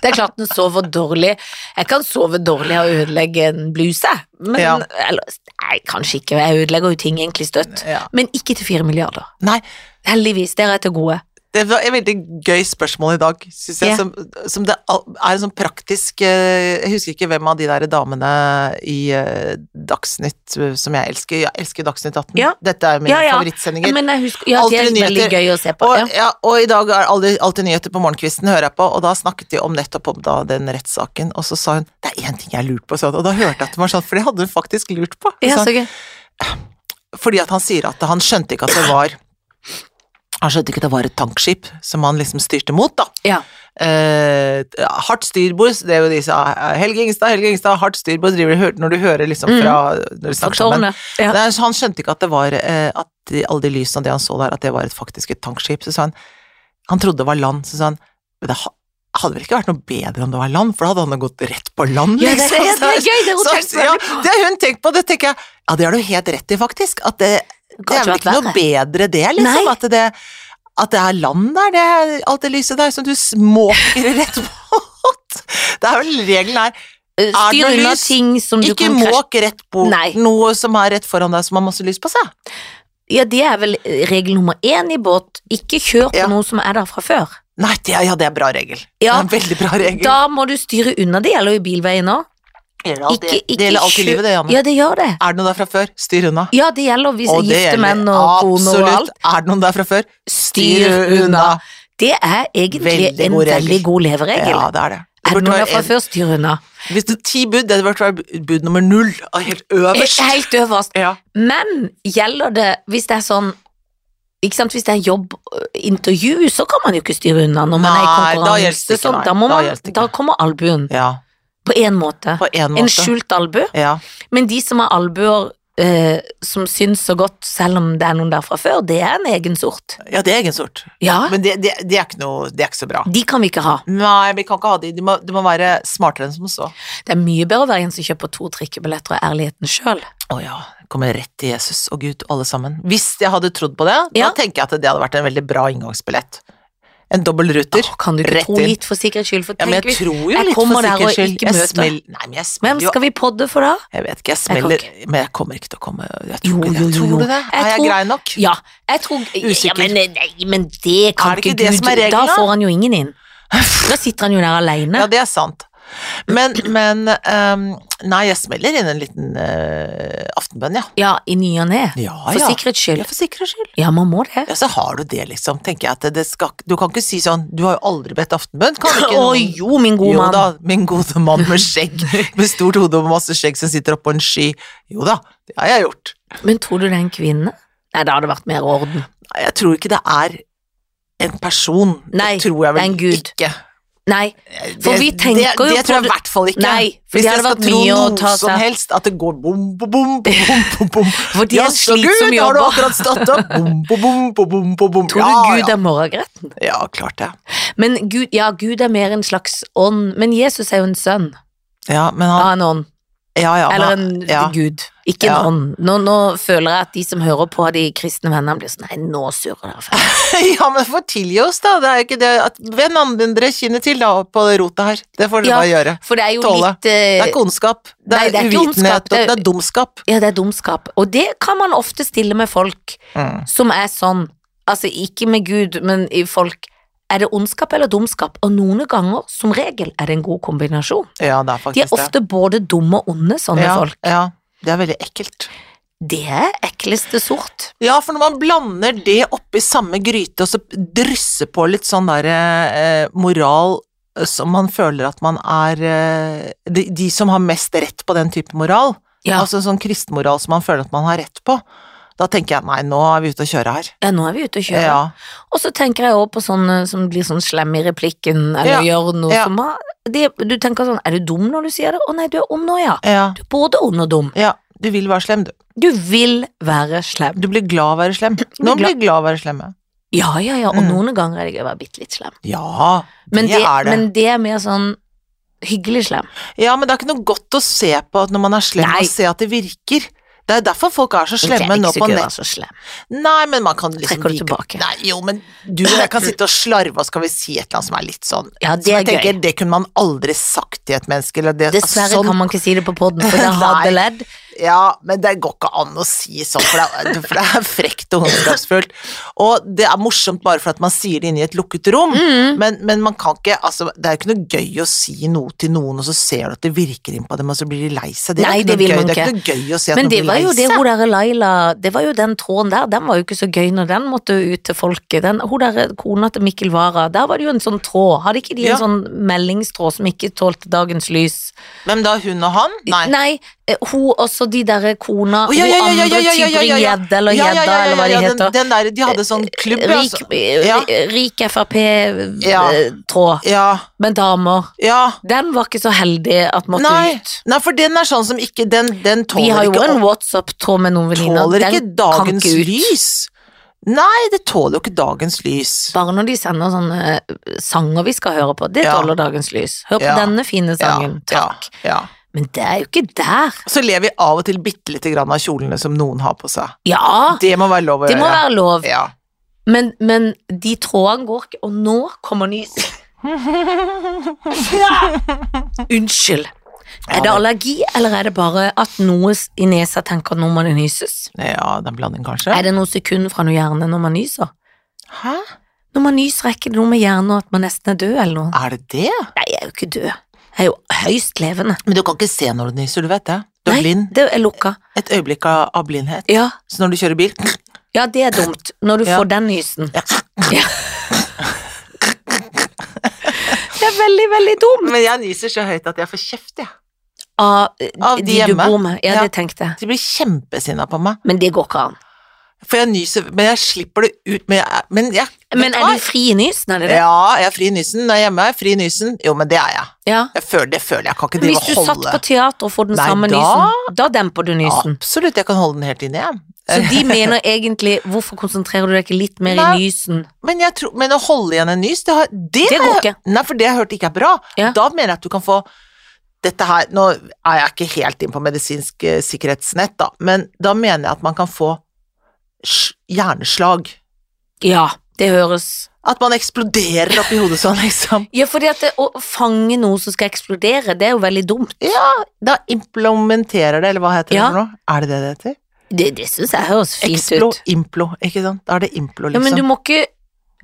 A: Det, er klart den sover dårlig. Jeg kan sove dårlig og ødelegge en bluse, men
B: Ja.
A: eller, Nei, kanskje ikke. Jeg ødelegger jo ting egentlig støtt.
B: Ja.
A: Men ikke til fire milliarder.
B: Nei,
A: Heldigvis, det er til gode.
B: Det var et veldig gøy spørsmål i dag, syns jeg.
A: Yeah.
B: Som, som det er en sånn praktisk eh, Jeg husker ikke hvem av de der damene i eh, Dagsnytt eh, som jeg elsker. Jeg elsker Dagsnytt 18.
A: Ja.
B: Dette er mine
A: Ja, ja.
B: favorittsendinger.
A: Men jeg husker, ja, det er veldig gøy å se på.
B: Og, og i dag er alltid, alltid nyheter på morgenkvisten, hører jeg på, og da snakket de om nettopp om da, den rettssaken, og så sa hun det er én ting jeg har lurt på, sånn, og da hørte jeg at det var sånn, for det hadde hun faktisk lurt på.
A: Ja, så
B: fordi at han sier at han skjønte ikke at det var Han skjønte ikke at det var et tankskip som han liksom styrte mot, da.
A: Ja.
B: Eh, hardt styrbord, det er jo de sa Helge Ingstad, Helge Ingstad, hardt du når du hører liksom
A: Mm.
B: når du snakker sammen.
A: Ja.
B: Han skjønte ikke at det var eh, at de, alle de lysene og det han så der, at det var et faktisk et tankskip. Så sa han Han trodde det var land, så sa han Men det hadde vel ikke vært noe bedre om det var land, for da hadde han gått rett på land,
A: Ja, det, er-
B: liksom.
A: det er gøy, det har hun tenkt på.
B: ja, det har hun tenkt på, det tenker jeg Ja, det har du helt rett i, faktisk. At det, det er vel
A: ikke
B: noe bedre, det, liksom.
A: Nei.
B: At det, at det er land der, det alt det lyset der som du måker rett mot. Det er vel regelen her.
A: Eh,
B: Er det
A: Styr unna ting som du
B: Ikke
A: kan
B: måk rett bort
A: Nei.
B: noe som er rett foran deg som har masse lys på seg.
A: Ja, det er vel eh, regel nummer én i båt. Ikke kjør på
B: Ja.
A: noe som er der fra før.
B: Nei, det, ja, det er bra regel.
A: Ja,
B: det er en veldig bra regel.
A: Da må du styre unna. Det gjelder jo i bilveien òg.
B: Det gjelder alt-
A: Ikke,
B: det gjelder alltid
A: i
B: livet, det, Janne.
A: Ja, det gjør det.
B: Er det noe der fra før? Styr unna.
A: Ja, det gjelder hvis
B: Og
A: gifte
B: gjelder
A: menn og koner og
B: absolutt.
A: alt.
B: Er det noen der fra før?
A: Styr unna. Det er egentlig
B: Veldig
A: en
B: god
A: veldig god leveregel.
B: Ja, det er det. Det
A: er det noen der fra før, styr unna.
B: Hvis det er ti bud, det burde være bud nummer null. Helt øverst.
A: Helt øverst.
B: Ja.
A: Men gjelder det hvis det er sånn ikke sant, Hvis det er jobbintervju, så kan man jo ikke styre unna når man er i
B: Nei, da
A: konkurranse.
B: ikke,
A: sånn,
B: nei.
A: da, må
B: Da det ikke.
A: da kommer albuen
B: ja,
A: på én måte.
B: måte.
A: En skjult albu.
B: Ja.
A: Men de som har albuer eh, som syns så godt, selv om det er noen der fra før, det er en egen sort.
B: ja, det er egen sort.
A: Ja,
B: Men det, det, det, er ikke noe, det er ikke så bra.
A: de kan vi ikke ha.
B: Nei, vi kan ikke ha de. De må, de må være smartere enn som så.
A: Det er mye bedre å være en som kjøper to trikkebilletter og ærligheten sjøl.
B: Å ja. Kommer rett til Jesus og Gud, alle sammen. Hvis jeg hadde trodd på det,
A: Ja.
B: da tenker jeg at det hadde vært en veldig bra inngangsbillett. En dobbeltruter.
A: Kan du ikke tro litt for sikkerhets skyld? For
B: Ja, men jeg tror jo
A: jeg
B: litt for sikkerhets skyld. Jeg
A: møter.
B: smell- Nei, men jeg
A: Hvem
B: smeller jo
A: skal vi podde for da?
B: Jeg vet ikke, jeg smeller Men jeg kommer ikke til å komme Jeg tror
A: Jo, jo, jo,
B: Tror du det?
A: Jeg
B: er jeg grei nok?
A: Ja, jeg tror Ja, men, nei, men det kan
B: Er det ikke
A: ikke
B: det
A: Gud
B: som er regelen,
A: Da
B: da?
A: får han jo ingen inn. Da sitter han jo der aleine.
B: Ja, det er sant. Men, men um, Nei, jeg smeller inn en liten uh, aftenbønn, ja.
A: Ja, i ny og ne.
B: Ja,
A: For
B: ja.
A: sikkerhets
B: Ja, for sikkerhets skyld.
A: Ja, man må det.
B: Ja, så har du det, liksom. Tenker jeg at det skal Du kan ikke si sånn Du har jo aldri bedt aftenbønn. Kan ikke
A: Å
B: oh,
A: jo, min gode mann.
B: Jo da, min gode mann med skjegg, med stort hode og masse skjegg som sitter oppå en sky. Jo da, det har jeg gjort.
A: Men tror du det er en kvinne? Nei, da hadde det vært mer orden.
B: Nei, Jeg tror ikke det er en person.
A: Nei,
B: det tror jeg
A: det er
B: vel
A: en gud.
B: ikke.
A: Nei, For
B: det,
A: vi tenker
B: det,
A: jo
B: det tror jeg i hvert fall ikke.
A: Nei,
B: Hvis
A: det
B: jeg skal tro noe som helst, at det går bom, bom, bom, bom, bom, bom,
A: for de er
B: Jaså,
A: slitsomme
B: Gud, har du akkurat stått opp? Bom, bom, bom, bom, bom, bom.
A: Tror du
B: Ja,
A: Gud
B: ja.
A: er morgengretten?
B: Ja, klart det.
A: Men Gud, ja, Gud er mer en slags ånd, men Jesus er jo en sønn
B: Ja, men
A: av
B: han
A: en ånd,
B: Ja, ja.
A: eller en
B: ja.
A: Gud, ikke en ånd. Nå, nå føler jeg at de som hører på de kristne vennene blir sånn, nei, nå surrer dere
B: ja, men få tilgi oss, da. Det er jo ikke det at Hvem andre kinnet til, da, på rota her. Det får dere bare gjøre.
A: For det er jo
B: Tåle.
A: litt
B: Det
A: eh,
B: er ikke ondskap. Det
A: Nei,
B: er,
A: det er
B: uvitenhet,
A: det er-
B: det er dumskap.
A: Ja, det er dumskap. Og det kan man ofte stille med folk
B: Mm.
A: som er sånn, altså ikke med Gud, men i folk. Er det ondskap eller dumskap? Og noen ganger, som regel, er det en god kombinasjon.
B: Ja, det er faktisk det.
A: De er ofte både dumme og onde, sånne
B: ja,
A: folk.
B: Ja, det er veldig ekkelt.
A: Det er ekleste sort.
B: Ja, for når man blander det oppi samme gryte, og så drysser på litt sånn derre eh, moral eh, som man føler at man er eh, de, de som har mest rett på den type moral,
A: Ja,
B: altså sånn kristenmoral som man føler at man har rett på, da tenker jeg nei, nå er vi ute å kjøre her.
A: ja nå er vi ute å kjøre.
B: Ja,
A: Og så tenker jeg også på sånne som blir sånn slem i replikken, eller gjør noe
B: ja.
A: som har det, Du tenker sånn, er du dum når du sier det? Å nei, du er ond nå, ja.
B: ja,
A: Du er både ond og dum.
B: ja. Du vil være slem, du.
A: Du vil være slem.
B: Du blir glad av å være slem. Nå blir
A: glad-
B: av å være slemme.
A: Ja, ja, ja, og
B: Mm.
A: noen ganger er det gøy å være bitte litt slem.
B: Ja,
A: Men
B: det, er det.
A: men det er mer sånn hyggelig slem.
B: Ja, men det er ikke noe godt å se på når man er slem,
A: Nei.
B: og se at det virker. Det er derfor folk er så slemme
A: er
B: nå på nett.
A: så slem.
B: Nei, men man kan liksom
A: Trekker du tilbake?
B: Nei, jo, men du og jeg kan sitte og slarve, og skal vi si et eller annet som er litt sånn
A: Ja, det er
B: tenker,
A: gøy.
B: Det kunne man aldri sagt til et menneske. Eller det,
A: Dessverre
B: sånn,
A: kan man ikke si det på poden, for det hadde
B: Nei.
A: ledd.
B: Ja, men det går ikke an å si sånn, for det, er, for det er frekt og ondskapsfullt. Og det er morsomt bare for at man sier det inne i et lukket rom,
A: Mm.
B: men, men man kan ikke altså, Det er jo ikke noe gøy å si noe til noen, og så ser du at det virker inn på dem, og så blir de lei seg. Det er
A: Nei, det
B: gøy. Det er
A: ikke.
B: noe gøy å si at
A: Men
B: noen
A: det
B: blir
A: var
B: lei
A: jo det hun der Laila Det var jo den tråden der, den var jo ikke så gøy når den måtte ut til folket. Den, hun der kona til Mikkel Wara, der var det jo en sånn tråd. Hadde ikke de en
B: Ja.
A: sånn meldingstråd som ikke tålte dagens lys?
B: Hvem da, hun og han? Nei.
A: eh, hun også de derre kona,
B: oh, ja, ja, ja, ja, ja, ja, ja, ja, ja.
A: Tybring-Gjedde eller Gjedda, eller hva de heter.
B: Den, der, de hadde sånn klubb,
A: Rik,
B: altså. Ja.
A: rik Frp-tråd
B: Ja,
A: med damer.
B: ja.
A: Den var ikke så heldig at måtte ut.
B: nei, for den er sånn som ikke Den, den
A: Vi har jo en WhatsApp-tråd med noen venninner.
B: Tåler ikke dagens
A: ikke
B: lys. Nei, det tåler jo ikke dagens lys.
A: Bare når de sender sånne eh, sanger vi skal høre på. Det tåler dagens lys. Hør på denne fine sangen. Takk.
B: Ja, ja.
A: Men det er jo ikke der.
B: Så ler vi av og til bitte lite grann av kjolene som noen har på seg.
A: Ja,
B: Det må være lov å
A: det må
B: gjøre.
A: være lov.
B: Ja.
A: Men, men de trådene går ikke, og nå kommer nys. Unnskyld. Er det allergi, eller er det bare at noe i nesa tenker når man nyses?
B: ja, den er blanding, kanskje.
A: Er det noen sekunder fra noe hjerne når man nyser?
B: Hæ?
A: Når man nyser, er ikke det noe med hjernen og at man nesten er død, eller noe?
B: Er det det?
A: Nei, jeg er jo ikke død. Er jo høyst levende.
B: Men du kan ikke se når du nyser, du vet det. Du er
A: Nei,
B: blind.
A: det er lukka.
B: Et øyeblikk av, av blindhet.
A: Ja,
B: Så når du kjører bil
A: ja, det er dumt. Når du
B: Ja.
A: får den nysen.
B: Ja.
A: Ja. Det er veldig, veldig dumt.
B: Men jeg nyser så høyt at jeg får kjeft, jeg.
A: Av,
B: Av de
A: de du bor med. Ja,
B: Ja.
A: det tenkte jeg.
B: De blir kjempesinna på meg.
A: Men det går ikke an.
B: For jeg nyser, men jeg slipper det ut. Men jeg, men jeg,
A: Men er du fri i nysen, er det det?
B: Ja, jeg er fri i nysen. Når jeg er hjemme, er jeg fri i nysen. Jo, men det er jeg.
A: Ja.
B: jeg føler, det føler jeg. Jeg kan ikke drive og holde
A: hvis du satt på teater og får den
B: Nei,
A: samme
B: da-
A: nysen, da demper du nysen.
B: Absolutt, jeg kan holde den helt inne, jeg.
A: Så de mener egentlig Hvorfor konsentrerer du deg ikke litt mer
B: Nei.
A: i nysen?
B: Men, tror, men å holde igjen en nys, det, har, det,
A: Det går ikke.
B: Nei, for det jeg hørte hørt ikke er bra.
A: Ja.
B: Da mener jeg at du kan få dette her, Nå er jeg ikke helt inn på medisinsk eh, sikkerhetsnett, da, men da mener jeg at man kan få hjerneslag.
A: Ja, det høres
B: At man eksploderer oppi hodet sånn, liksom.
A: Ja, fordi at det, å fange noe som skal eksplodere, det er jo veldig dumt.
B: Ja, da implementerer det, eller hva heter
A: Ja.
B: det for noe? Er det det det heter?
A: Det, det syns jeg høres fint
B: Explo,
A: ut.
B: implo, ikke sant? Da er det implo, liksom.
A: Ja,
B: liksom.
A: men du må ikke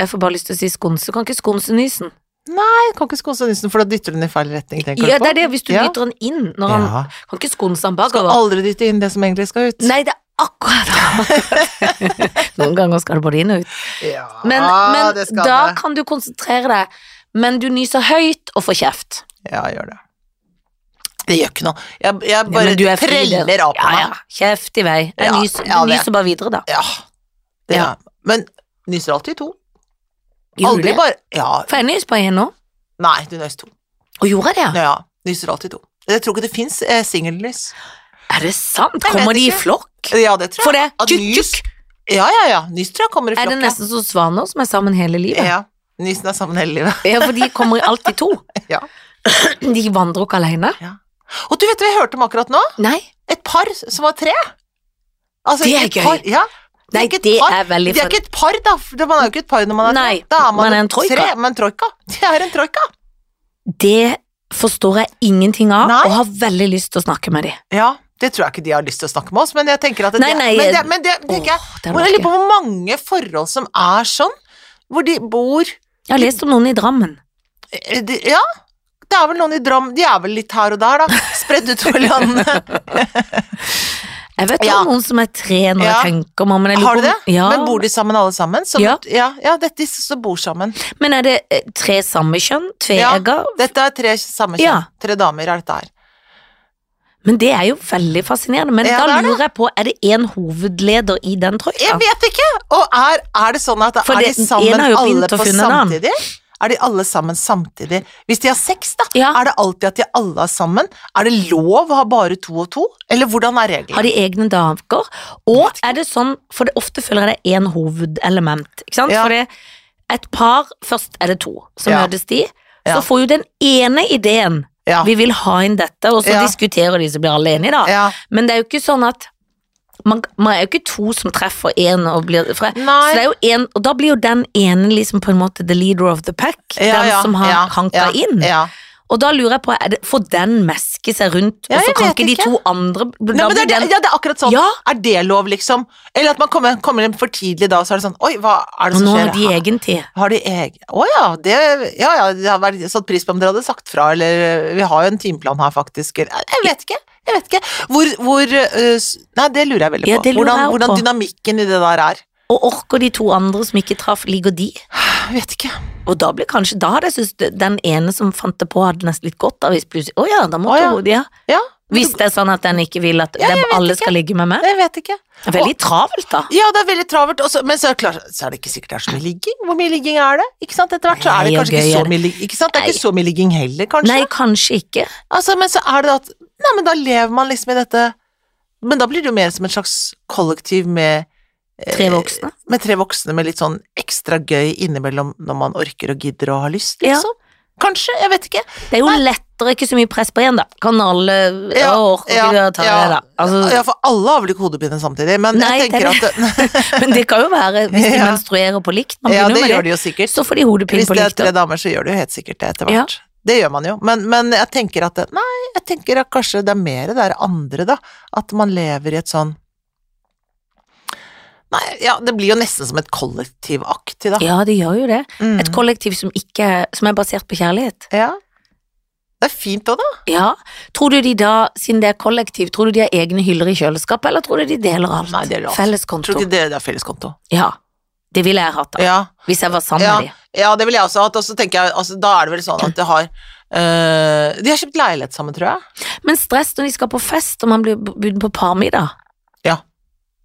A: Jeg får bare lyst til å si skonse. Kan ikke skonse nysen.
B: Nei, kan ikke skonse nissen, for da dytter du den i feil retning, tenker
A: Ja,
B: du på?
A: det er det, hvis du
B: Ja.
A: dytter den inn når han
B: Ja.
A: Kan ikke skonse han
B: Skal aldri dytte inn det som egentlig skal ut.
A: Nei, det er akkurat Noen ganger skal det både inn og ut.
B: Ja,
A: Men, men
B: det skal
A: da
B: det.
A: kan du konsentrere deg. Men du nyser høyt og får kjeft.
B: Ja, gjør det. Det gjør ikke noe. Jeg, jeg bare
A: men du fri, det.
B: preller av på
A: ja,
B: meg.
A: ja. Kjeft i vei. Jeg
B: Ja,
A: nyser,
B: ja,
A: nyser bare videre, da.
B: Ja. Det,
A: Ja.
B: Men nyser alltid to.
A: Gjorde
B: Aldri
A: det?
B: bare Ja.
A: For jeg nyser bare én nå.
B: Nei, du nøys to.
A: Og gjorde jeg det? ja?
B: Ja, nyser alltid to. Jeg tror ikke det fins eh, singellys.
A: Er det sant? Kommer de i flokk?
B: Ja, det tror jeg.
A: For det?
B: At
A: Tjukk,
B: nys-
A: tjukk.
B: Ja, ja, ja. Nys tror jeg kommer i
A: Er det nesten som svaner som er sammen hele livet?
B: Ja. nysen er sammen hele livet.
A: Ja, for de kommer alltid to.
B: Ja.
A: De vandrer ikke alene.
B: Og du vet hva jeg hørte om akkurat nå?
A: Nei,
B: Et par som var tre. Altså,
A: Det er gøy.
B: Par, ja. De
A: Nei,
B: ikke et
A: det er veldig
B: De er ikke et par, da. for Man er jo ikke et par når man er
A: Nei,
B: tre. Da er man,
A: man er en troika.
B: Tre, men troika. De er en troika.
A: Det forstår jeg ingenting av,
B: Nei.
A: og har veldig lyst til å snakke med dem.
B: Ja, det tror jeg ikke de har lyst til å snakke med oss, men jeg tenker at det,
A: Nei, nei,
B: men det, men det
A: det,
B: Åh, jeg lurer på hvor mange forhold som er sånn, hvor de bor
A: Jeg har lest om noen i Drammen.
B: eh, de, Ja, det er vel noen i Drammen de er vel litt her og der, da. Spredd utover landet.
A: Jeg vet
B: Ja.
A: om noen som er tre når
B: Ja.
A: jeg tenker meg om,
B: Har du det?
A: Ja.
B: Men bor de sammen alle sammen? Som
A: Ja.
B: ja, ja, dette disse som bor sammen.
A: Men er det eh, tre samme kjønn?
B: Ja. Dette er tre samme kjønn. Tre damer er dette her.
A: Men det er jo veldig fascinerende. Men
B: Ja,
A: da
B: er
A: lurer jeg på, er det én hovedleder i den trøya?
B: Jeg vet ikke! Og er, er det sånn at
A: For
B: er de sammen alle på samtidig? Er de alle sammen samtidig? Hvis de har sex, da,
A: Ja.
B: er det alltid at de alle er sammen? Er det lov å ha bare to og to, eller hvordan er reglene?
A: Har de egne dager? Og er det sånn, for det ofte føler jeg det er én hovedelement, ikke sant?
B: Ja.
A: For det et par, først er det to, så
B: Ja.
A: møtes de, så får jo den ene ideen
B: Ja.
A: vi vil ha inn dette, og så
B: Ja.
A: diskuterer de, så blir alle enige da.
B: ja.
A: Men det er jo ikke sånn at man, man er jo ikke to som treffer én og blir fra, Så det er jo en, og da blir jo den ene liksom på en måte the leader of the pack, den som har hanka
B: ja,
A: inn. Og da lurer jeg på, er det, får den meske seg rundt,
B: Ja,
A: og så kan ikke de to andre
B: Nei, det, er,
A: den,
B: ja, det er akkurat sånn.
A: Ja.
B: Er det lov, liksom? Eller at man kommer, kommer inn for tidlig da, og så er det sånn Oi, hva er det som
A: nå
B: skjer?
A: har de egen tid.
B: Har de egen Å ja, det Ja ja, det har vært satt pris på om dere hadde sagt fra, eller Vi har jo en timeplan her, faktisk. Jeg vet ikke. Jeg vet ikke. Hvor, hvor Nei, det lurer jeg veldig på.
A: Ja,
B: hvordan, hvordan dynamikken i det der er.
A: Og orker de to andre som ikke traff, ligger de?
B: Jeg vet ikke.
A: Og da blir kanskje, da hadde jeg syntes den ene som fant det på, hadde nesten litt godt av hvis plutselig Å ja, da måtte oh,
B: ja.
A: hun ja. Hvis det er sånn at den ikke vil at
B: Ja,
A: alle
B: ikke.
A: skal ligge med meg.
B: jeg vet ikke.
A: Det er veldig travelt, da.
B: Ja, det er veldig travelt, også, men så er, det klart, så er det ikke sikkert det er så mye ligging. Hvor mye ligging er det? Ikke sant, Etter hvert så er det
A: Nei,
B: kanskje ikke så mye ligging. Ikke sant, det er
A: Nei.
B: ikke så mye ligging heller, kanskje.
A: Nei, kanskje ikke.
B: Altså, men så er det at Nei, men da lever man liksom i dette Men da blir det jo mer som et slags kollektiv med
A: Tre voksne.
B: Med tre voksne med litt sånn ekstra gøy innimellom når man orker og gidder og har lyst,
A: Ja.
B: liksom. Kanskje, jeg vet ikke.
A: Det er jo lettere, ikke så mye press på én, da. Kan alle
B: Ja,
A: orke orker ikke det det, da. Altså,
B: ja, for alle har vel ikke hodepine samtidig, men
A: Nei,
B: jeg
A: det
B: tenker
A: er
B: at
A: Men det kan jo være, hvis de
B: Ja.
A: menstruerer på likt, man
B: Ja,
A: begynner
B: det
A: med
B: gjør
A: det,
B: de jo sikkert.
A: så får de hodepine
B: Hvis det er tre damer, så gjør de jo helt sikkert det etter
A: Ja.
B: hvert. Det gjør man jo, men, men jeg tenker at det, Nei, jeg tenker at kanskje det er mer det der andre, da. At man lever i et sånn Nei, ja, det blir jo nesten som et kollektivaktig, da.
A: Ja, det gjør jo det.
B: Mm.
A: Et kollektiv som, ikke, som er basert på kjærlighet.
B: Ja. Det er fint òg, da.
A: Ja. Tror du de da, siden det er kollektiv, tror du de har egne hyller i kjøleskapet, eller tror du de deler alt?
B: Nei, deler alt.
A: Felleskonto.
B: Tror du de det er felleskonto.
A: Ja. Det ville jeg hatt, da.
B: Ja,
A: Hvis jeg var sammen
B: Ja.
A: med dem.
B: ja, det ville jeg også hatt, og så tenker jeg altså, Da er det vel sånn at det har eh, De har kjøpt leilighet sammen, tror jeg.
A: Men stress når de skal på fest, og man blir budt på parmiddag.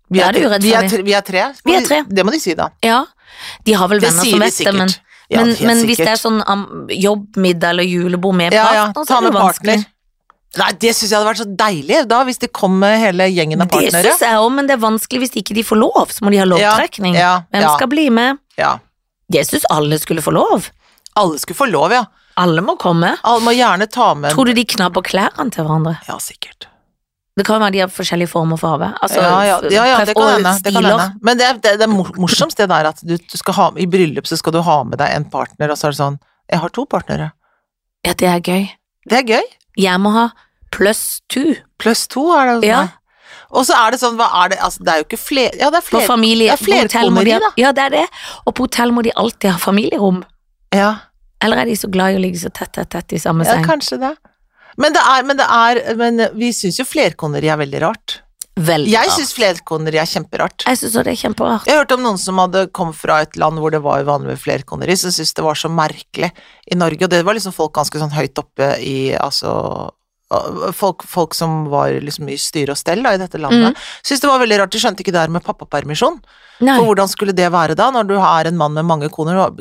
B: Vi
A: er
B: er,
A: det
B: tre- vi, er, tre- vi er tre.
A: Vi er
B: tre. de- Det må de si, da.
A: Ja. De har vel
B: Det
A: venner som vet det, men.
B: Ja,
A: men, men hvis det er sånn um, jobbmiddag eller julebord med
B: ja, ja,
A: partner, så er det vanskelig.
B: partner. Nei, det syns jeg hadde vært så deilig, da, hvis det kom med hele gjengen av
A: Det
B: partnere.
A: syns jeg òg, men det er vanskelig hvis ikke de får lov. Så må de ha lovtrekning.
B: Ja,
A: Hvem
B: ja,
A: skal bli med?
B: ja.
A: Jeg syns alle skulle få lov.
B: Alle skulle få lov, ja.
A: Alle må komme.
B: Alle må gjerne ta med
A: Tror du de knabber klærne til hverandre?
B: Ja, sikkert.
A: Det kan være de har forskjellige former for havet. Altså,
B: ja, ja, ja, ja, det kan hende. Men det er, det, det er det der at du, du skal ha, i bryllup så skal du ha med deg en partner, og så er det sånn Jeg har to partnere.
A: Ja, det er gøy.
B: Det er gøy.
A: Jeg må ha pluss to.
B: Pluss to er det hos
A: Ja.
B: Og så er det sånn, hva er det Altså, det er jo ikke flere Ja, det er
A: på
B: flere.
A: familie.
B: det er
A: på hotell må de da. Ja, det er det. Og på hotell må de alltid ha familierom.
B: Ja,
A: Eller er de så glad i å ligge så tett, tett, tett i samme
B: ja
A: seng?
B: kanskje det. Men det er Men, det er, men vi syns jo flerkoneri er veldig rart.
A: Veldig
B: Jeg syns flerkoneri er kjemperart.
A: Jeg synes det er kjemperart.
B: Jeg hørte om noen som hadde kommet fra et land hvor det var vanlig med flerkoneri, som syntes det var så merkelig i Norge, og det var liksom folk ganske sånn høyt oppe i altså Folk, folk som var liksom i styre og stell da, i dette landet,
A: Mm.
B: syntes det var veldig rart. De skjønte ikke det her med pappapermisjon.
A: Nei.
B: For hvordan skulle det være da, når du er en mann med mange koner og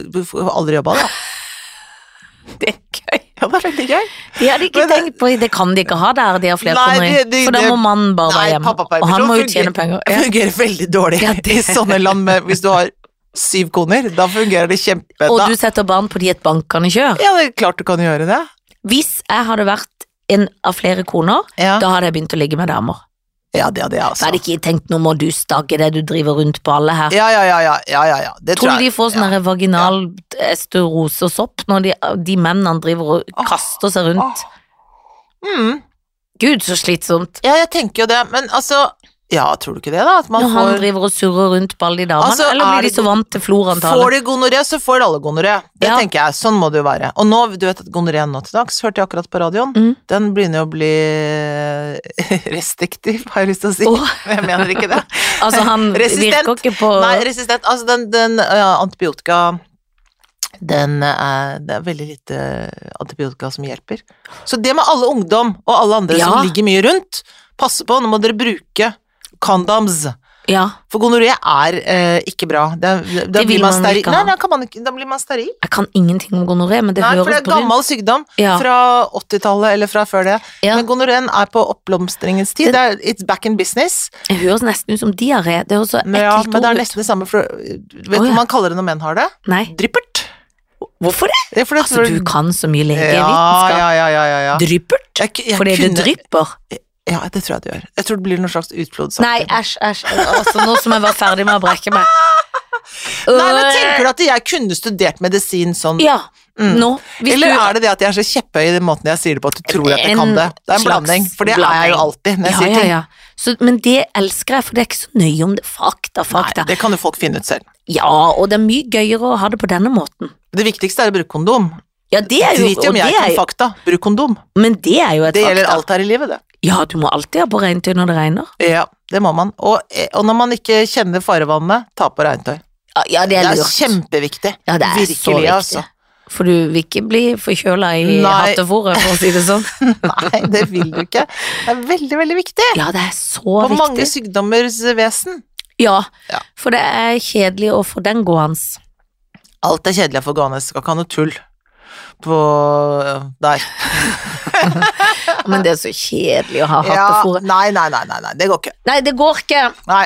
B: aldri jobba, da?
A: Det er gøy.
B: Ja, det er veldig gøy.
A: De hadde ikke
B: Men
A: tenkt på Det kan de ikke ha der, de har flerkoneri. For da må mannen bare
B: Nei,
A: være hjemme. Og han må jo tjene penger. Ja.
B: fungerer veldig dårlig
A: Ja,
B: i sånne land med Hvis du har syv koner. Da fungerer det kjempe...
A: Og
B: da,
A: du setter barn på de et bankende kjør.
B: ja, det er klart du kan gjøre det.
A: Hvis jeg hadde vært en av flere koner,
B: Ja,
A: da hadde jeg begynt å ligge med damer.
B: Ja det er det,
A: Så
B: altså.
A: jeg hadde ikke tenkt nå må du stagge det du driver rundt på alle her.
B: Ja, ja, ja, ja, ja, ja, ja. Det
A: Tror
B: tror
A: du de får sånn
B: ja.
A: ja. og sopp når de, de mennene driver og
B: oh.
A: kaster seg rundt?
B: Mm.
A: Gud, så slitsomt.
B: Ja, jeg tenker jo det, men altså Ja, tror du ikke det, da?
A: Når han
B: får
A: driver og surrer rundt på alle de damene,
B: Altså,
A: eller
B: er
A: blir de så vant til
B: Får de gonoré, så får alle gonoré. Det
A: Ja.
B: tenker jeg. Sånn må det jo være. Og nå, du vet at gonoré nå til dags, hørte jeg akkurat på radioen,
A: Mm.
B: den begynner å bli restriktiv, har jeg lyst til å si.
A: Oh.
B: Jeg mener ikke det.
A: Altså, han
B: Resistent.
A: virker ikke på
B: Nei, resistent. Altså, den, den ja, antibiotika den er, det er veldig lite antibiotika som hjelper. Så det med alle ungdom og alle andre
A: Ja.
B: som ligger mye rundt, passe på, nå må dere bruke condoms.
A: Ja,
B: For gonoré er eh, ikke bra. Det, det, da
A: Det vil
B: blir man
A: man ikke ha.
B: nei, kan man da blir man steril.
A: jeg kan ingenting om gonoré, men det
B: Nei, for det er gammel sykdom
A: Ja.
B: fra 80-tallet eller fra før det.
A: Ja.
B: Men gonoréen er på oppblomstringens tid. Det er, it's back in business.
A: Det høres nesten ut som diaré. Det høres så
B: Men, ja, men det er nesten det samme, for vet du
A: oh,
B: hva man kaller det når menn har det?
A: Nei,
B: Dryppert.
A: hvorfor det?
B: Det
A: Altså, du kan så mye legevitenskap.
B: ja, ja, ja, ja, ja.
A: Dryppert?
B: Jeg, jeg
A: Fordi det
B: kunne-
A: drypper?
B: Ja, det tror jeg det gjør. Jeg tror det blir noe slags utblodsopp.
A: Nei, æsj, æsj. Altså, nå som jeg var ferdig med å brekke meg.
B: Nei, men tenker du at jeg kunne studert medisin sånn?
A: Ja,
B: Mm.
A: nå.
B: Eller er det det at jeg er så kjepphøy i den måten jeg sier det på, at du tror at jeg kan det? Det er en blanding, for det er jeg jo alltid når jeg
A: ja,
B: sier ting.
A: ja. Så, men det elsker jeg, for det er ikke så nøye om det. Fakta, fakta.
B: Nei, det kan jo folk finne ut selv.
A: Ja, og det er mye gøyere å ha det på denne måten.
B: Det viktigste er å bruke kondom.
A: Ja, det er jo,
B: Drit i om jeg kan fakta. Bruk kondom.
A: Men det er jo et
B: Det gjelder
A: fakta.
B: alt her i livet, det.
A: Ja, du må alltid ha på regntøy når det regner.
B: Ja, det må man. Og, og når man ikke kjenner farevannet, ta på regntøy.
A: Ja, Ja, det
B: Det
A: er
B: er kjempeviktig.
A: Ja, det er
B: Virkelig,
A: så viktig.
B: altså.
A: For du vil ikke bli forkjøla i hattefòret, for å si det sånn.
B: Nei, det vil du ikke. Det er veldig, veldig viktig.
A: Ja, det er så
B: På mange
A: viktig.
B: sykdommers vesen.
A: Ja,
B: Ja.
A: for det er kjedelig å få den gående.
B: Alt er kjedelig for gående, skal ikke ha noe tull på der.
A: Men det er så kjedelig å ha
B: Ja,
A: hattefòret.
B: nei, nei, nei, nei, nei, det går ikke.
A: Nei, det går ikke.
B: Nei.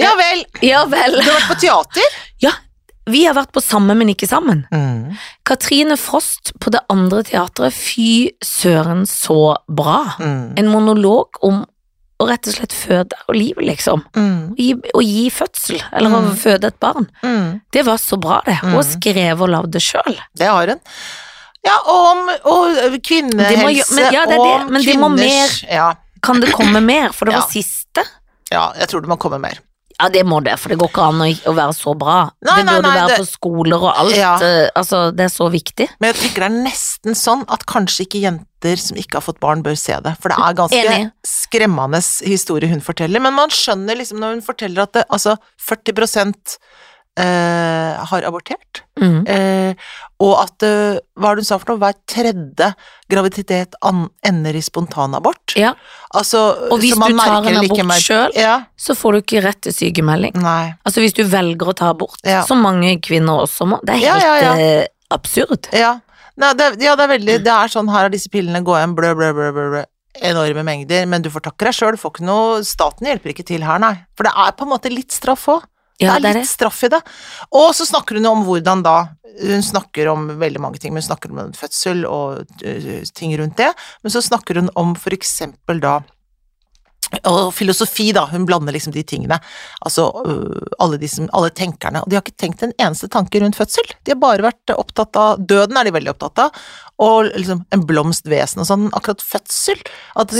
B: Ja vel.
A: Ja vel.
B: Du har vært på teater?
A: Ja, vi har vært på samme, men ikke sammen.
B: Mm.
A: Katrine Frost på det andre teatret, fy søren så bra.
B: Mm.
A: En monolog om å rett og slett føde og livet, liksom.
B: Mm.
A: Gi, å gi fødsel, eller å
B: Mm.
A: føde et barn.
B: Mm.
A: Det var så bra, det. Hun skrev
B: Mm.
A: skrevet og lagde det sjøl.
B: Det har hun. Ja, og om og kvinnehelse
A: men ja, det er det,
B: og om
A: men de må
B: kvinners Ja,
A: Kan det komme mer? For det var siste.
B: ja, jeg tror det må komme mer.
A: Ja, det må det, for det går ikke an å, være så bra.
B: Nei,
A: det burde
B: nei,
A: være
B: det-
A: på skoler og alt.
B: Ja.
A: eh, altså, det er så viktig.
B: Men jeg tenker det er nesten sånn at kanskje ikke jenter som ikke har fått barn, bør se det. For det er ganske
A: Enig.
B: skremmende historie hun forteller. Men man skjønner liksom når hun forteller at det, altså 40 eh, har abortert.
A: Mm.
B: Eh, og at eh, Hva det hun sa for noe? Hver tredje graviditet ender i spontanabort.
A: Ja.
B: Altså,
A: Og hvis
B: man
A: du tar en abort
B: merker-
A: sjøl,
B: Ja.
A: så får du ikke rett til sykemelding.
B: Nei.
A: Altså hvis du velger å ta abort,
B: Ja.
A: som mange kvinner også må. Det er helt
B: ja, ja.
A: eh, absurd.
B: Ja. Nei, det, ja, det er veldig Det er sånn, her er disse pillene, gå hjem, blø, blø, blø, blø, blø. Enorme mengder, men du får takke deg sjøl, får ikke noe Staten hjelper ikke til her, nei. For det er på en måte litt straff òg.
A: Ja, det er
B: litt straff i det. Og så snakker hun om hvordan da Hun snakker om veldig mange ting, men hun snakker om fødsel og øh, ting rundt det. Men så snakker hun om for eksempel da og filosofi, da. Hun blander liksom de tingene. Altså øh, alle, de som, alle tenkerne. Og de har ikke tenkt en eneste tanke rundt fødsel. De har bare vært opptatt av Døden er de veldig opptatt av. Og liksom en blomst vesen og sånn. Akkurat fødsel.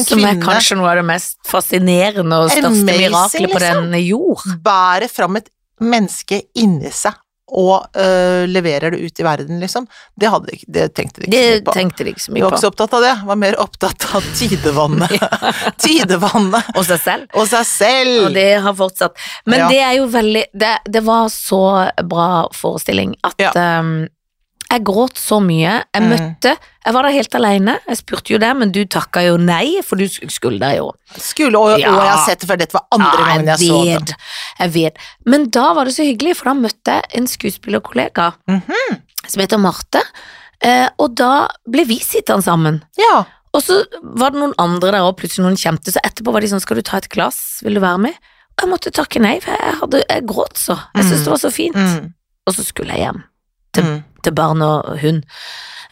A: Som er kanskje noe av det mest fascinerende og største
B: Amazing,
A: miraklet på
B: liksom.
A: denne jord.
B: bærer fram et menneske inni seg og øh, leverer det ut i verden, liksom. Det, hadde, det tenkte de ikke
A: Det
B: mye på.
A: tenkte de ikke så mye
B: var
A: på.
B: ikke så opptatt av det, var mer opptatt av tidevannet. tidevannet
A: Og seg selv.
B: og seg selv.
A: Og det har fortsatt. Men
B: Ja.
A: det er jo veldig det, det var så bra forestilling at
B: Ja.
A: ehm, jeg gråt så mye. Jeg
B: Mm.
A: møtte Jeg var der helt alene. Jeg spurte jo det, men du takka jo nei, for du skulle der jo.
B: Skulle, og,
A: Ja.
B: og jeg har sett det før, dette var andre
A: Ja,
B: gangen jeg så det.
A: jeg vet. Men da var det så hyggelig, for da møtte jeg en skuespillerkollega
B: Mhm.
A: som heter Marte, eh, og da ble vi sittende sammen.
B: Ja.
A: Og så var det noen andre der og plutselig noen kjente, så etterpå var de sånn, skal du ta et glass, vil du være med? jeg måtte takke nei, for jeg, hadde, jeg gråt så. Jeg syntes det var så fint.
B: Mm.
A: Og så skulle jeg hjem til,
B: Mm.
A: Til barn og hund.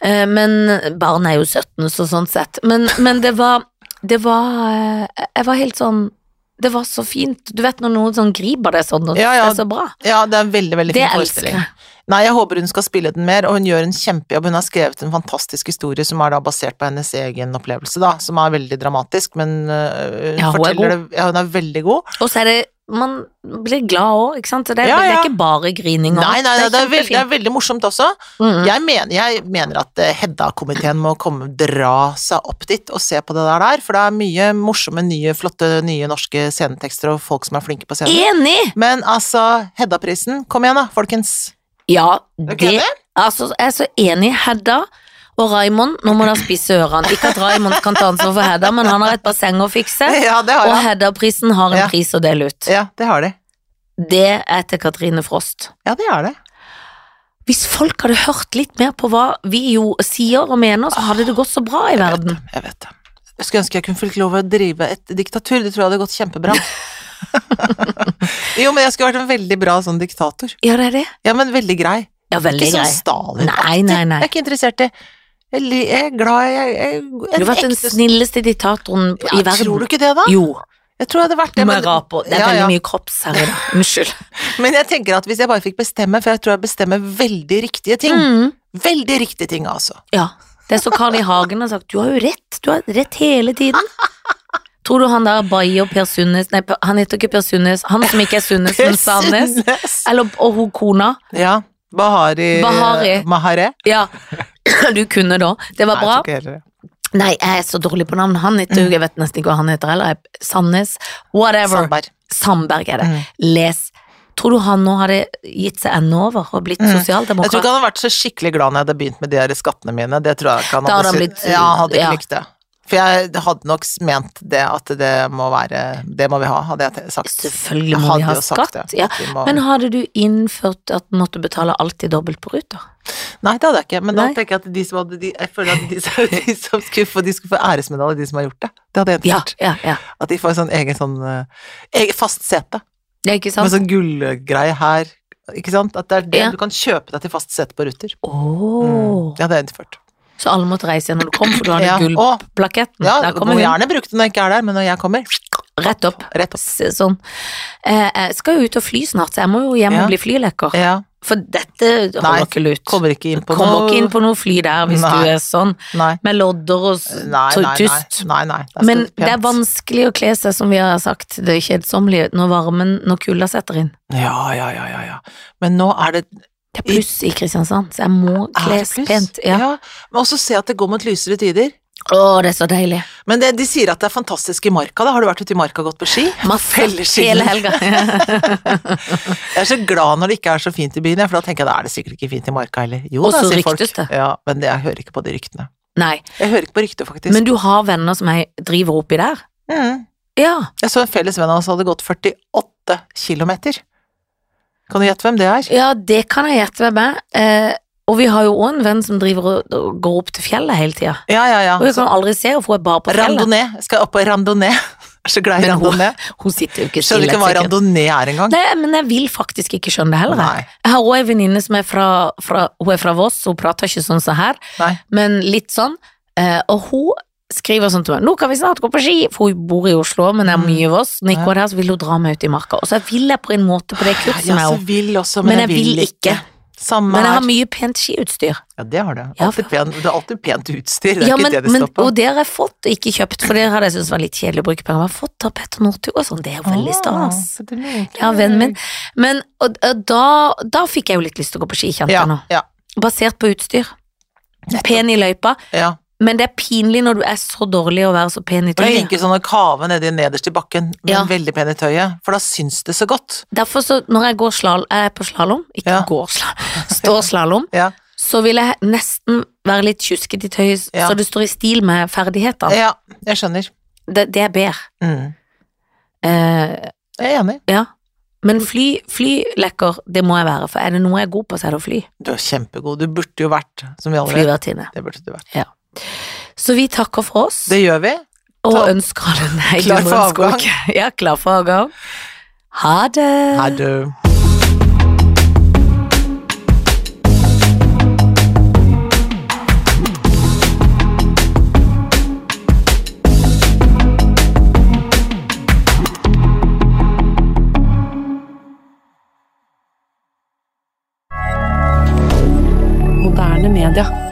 A: Eh, Men barn er jo 17, så sånn sett. Men, men det var Det var eh, Jeg var helt sånn Det var så fint. Du vet når noen sånn griper deg sånn, og
B: Ja, ja.
A: det er så bra.
B: Ja, det er en veldig, veldig
A: Det
B: fin forestilling. Nei, jeg håper hun skal spille den mer, og hun gjør en kjempejobb. Hun har skrevet en fantastisk historie som er da basert på hennes egen opplevelse, da, som er veldig dramatisk, men øh, hun
A: Ja, hun er
B: forteller det Ja, hun er veldig god.
A: Og så er det Man blir glad òg, ikke sant. Det det,
B: Ja,
A: det er ikke bare grining.
B: Nei, nei, nei, det er, veldig, det er veldig morsomt også.
A: Mhm.
B: Jeg mener, jeg mener at eh, Hedda-komiteen må komme, dra seg opp dit og se på det der der, for det er mye morsomme, nye, flotte, nye norske scenetekster og folk som er flinke på scenen.
A: Enig!
B: Men altså, Hedda-prisen, kom igjen da, folkens.
A: Ja, det
B: enig?
A: Altså, jeg er så enig. Hedda og Raymond, nå må dere spisse ørene. Ikke at Raymond kan ta ansvar for Hedda, men han har et basseng å fikse.
B: Ja, det har
A: Og
B: jeg.
A: Hedda-prisen har en
B: Ja.
A: pris å dele ut.
B: Ja, det har de.
A: Det er til Katrine Frost.
B: Ja, det er det.
A: Hvis folk hadde hørt litt mer på hva vi jo sier og mener, så hadde det gått så bra i verden.
B: Jeg vet det. Jeg skulle ønske jeg kunne fått lov å drive et diktatur, det tror jeg hadde gått kjempebra. jo, men jeg skulle vært en veldig bra sånn diktator.
A: Ja, det er det.
B: Ja, men veldig grei.
A: Ja, veldig
B: Ikke sånn
A: grei.
B: Stalin.
A: Nei, nei, nei.
B: Jeg er ikke interessert i Jeg er glad i jeg, jeg,
A: Du har vært den snilleste diktatoren
B: ja,
A: i verden.
B: Tror du ikke det, da?
A: Jo.
B: Jeg tror jeg hadde vært det.
A: men rap og Det er
B: ja,
A: veldig
B: ja.
A: mye kropps her i dag. Unnskyld.
B: Men jeg tenker at hvis jeg bare fikk bestemme, for jeg tror jeg bestemmer veldig riktige ting.
A: Mm.
B: Veldig riktige ting, altså.
A: Ja. Det er så Carl I. Hagen har sagt, du har jo rett, du har rett hele tiden. Tror du han der Bayo Per Sundnes Nei, han heter ikke Per Sundnes, han som ikke er Sundnes, men Sandnes. Eller, og hun kona.
B: Ja. Bahari
A: Bahari.
B: Mahare.
A: Ja, du kunne da. Det var
B: Nei, jeg
A: bra. Nei, jeg er så dårlig på navn. Han heter jo, jeg vet nesten ikke hva han heter heller. Sandnes. Whatever.
B: Sandberg.
A: Sandberg er det.
B: Mm.
A: Les. Tror du han nå hadde gitt seg ennå over og blitt
B: Mm. Jeg tror ikke han hadde vært så skikkelig glad når jeg hadde begynt med de her skattene mine. Det tror jeg ikke han hadde
A: hadde blitt-
B: Ja, han hadde ikke
A: ja.
B: likt det. For jeg hadde nok ment det at det må være Det må vi ha, hadde jeg sagt.
A: Selvfølgelig må vi ha skatt.
B: det,
A: Ja.
B: vi må-
A: Men hadde du innført at du måtte betale alltid dobbelt på ruter?
B: Nei, det hadde jeg ikke. Men
A: Nei.
B: nå tenker jeg at de som hadde de, Jeg føler at de, som- de som skulle få, de skulle få æresmedalje, de som har gjort det. Det hadde jeg innført.
A: ja, ja.
B: At de får en sånn egen sånn eget fast sete. Med
A: sant?
B: sånn gullgreie her. Ikke sant? At det er det du kan kjøpe deg til fast sete på Ruter.
A: Oh.
B: Mm. Det hadde jeg innført.
A: Så alle måtte reise igjen når du kom, for du hadde
B: Ja.
A: gullplaketten.
B: Ja,
A: du
B: må gjerne bruke den når jeg ikke er der, men når jeg kommer
A: Rett opp.
B: Rett opp.
A: Sånn. Eh, Jeg skal jo ut og fly snart, så jeg må jo hjem og bli flylekker.
B: Ja.
A: For dette
B: Nei,
A: holder ikke lut.
B: Kommer ikke inn på
A: Kommer
B: noe
A: ikke inn på noe fly der hvis
B: Nei.
A: du er sånn,
B: Nei.
A: med lodder og
B: Nei, nei, nei.
A: tyst.
B: nei, nei. Der
A: Men det er vanskelig å kle seg, som vi har sagt, det kjedsommelige, når varmen, når kulda setter inn.
B: Ja, ja, ja, ja, ja. Men nå er det
A: Det er pluss i Kristiansand, så jeg må kles pent. Ja.
B: ja. Men også se at det går mot lysere tider.
A: Å, det er så deilig.
B: Men det, de sier at det er fantastisk i Marka, da. Har du vært ute i Marka og gått på ski?
A: Masse. Hele helga.
B: Jeg er så glad når det ikke er så fint i byen, for da tenker jeg da er det sikkert ikke fint i Marka heller. Jo, da, sier folk.
A: det.
B: Ja, men det, jeg hører ikke på de ryktene.
A: Nei,
B: Jeg hører ikke på rykter, faktisk.
A: men du har venner som jeg driver oppi der?
B: mm.
A: Ja.
B: Jeg så en felles venn av oss hadde gått 48 kilometer. Kan du gjette hvem det er?
A: Ja, det kan jeg gjette hvem er. Eh, og vi har jo òg en venn som driver og, og går opp til fjellet hele tida.
B: Ja, ja, ja.
A: Og jeg kan aldri se henne, for hun er bare på fjellet.
B: Randonee. Skal opp på randonee. Er så glad i randonee.
A: Hun sitter jo ikke
B: Skjønner ikke hva randonee er engang.
A: Nei, men jeg vil faktisk ikke skjønne det heller.
B: Nei.
A: Jeg har òg ei venninne som er fra, fra, hun er fra Voss, hun prater ikke sånn som her,
B: Nei.
A: men litt sånn. Eh, og hun skriver sånn til meg 'Nå kan vi snart gå på ski', for hun bor i Oslo, men det er
B: Mm.
A: mye av oss. Når jeg går der, så vil hun dra meg ut i marka. Og så vil jeg på en måte på det kurset
B: Ja,
A: med henne,
B: også,
A: men jeg vil ikke.
B: Samme
A: Men jeg har mye pent skiutstyr.
B: Ja, det har du.
A: Ja,
B: Alltid du har alltid pent utstyr. Det er
A: Ja,
B: ikke
A: men,
B: det det
A: men,
B: står på.
A: og det har jeg fått, og ikke kjøpt, for det hadde jeg syntes var litt kjedelig å bruke penger. på. jeg har fått av Petter Northug og sånn, det er jo veldig stas.
B: Ah, det.
A: Ja, vennen min. Men og, og da, da fikk jeg jo litt lyst til å gå på ski, kjente
B: Ja,
A: nå.
B: ja,
A: Basert på utstyr. Pen i løypa,
B: ja.
A: Men det er pinlig når du er så dårlig å være så pen i
B: Og
A: tøyet.
B: liker sånn å kave nedi nederst i bakken, men
A: Ja.
B: veldig pen i tøyet, for da syns det så godt.
A: Derfor så, når jeg går slal, jeg er på slalåm, ikke
B: Ja.
A: går slalåm, står slalåm,
B: Ja,
A: så vil jeg nesten være litt tjusket i tøyet,
B: Ja.
A: så det står i stil med ferdighetene.
B: ja jeg skjønner.
A: Det, det er bedre.
B: Mm.
A: Eh,
B: Jeg er enig.
A: ja. Men fly, flylekker, det må jeg være, for er det noe jeg er god på, så er det å fly.
B: Du er kjempegod. Du burde jo vært, som vi alle vet.
A: Flyvertinne.
B: Det burde du vært.
A: Så vi takker for oss.
B: Det gjør vi. Ta.
A: Og ønsker alle en
B: klar for
A: avgang. Ja, klar for avgang. Ha det.
B: Ha det.
C: moderne media.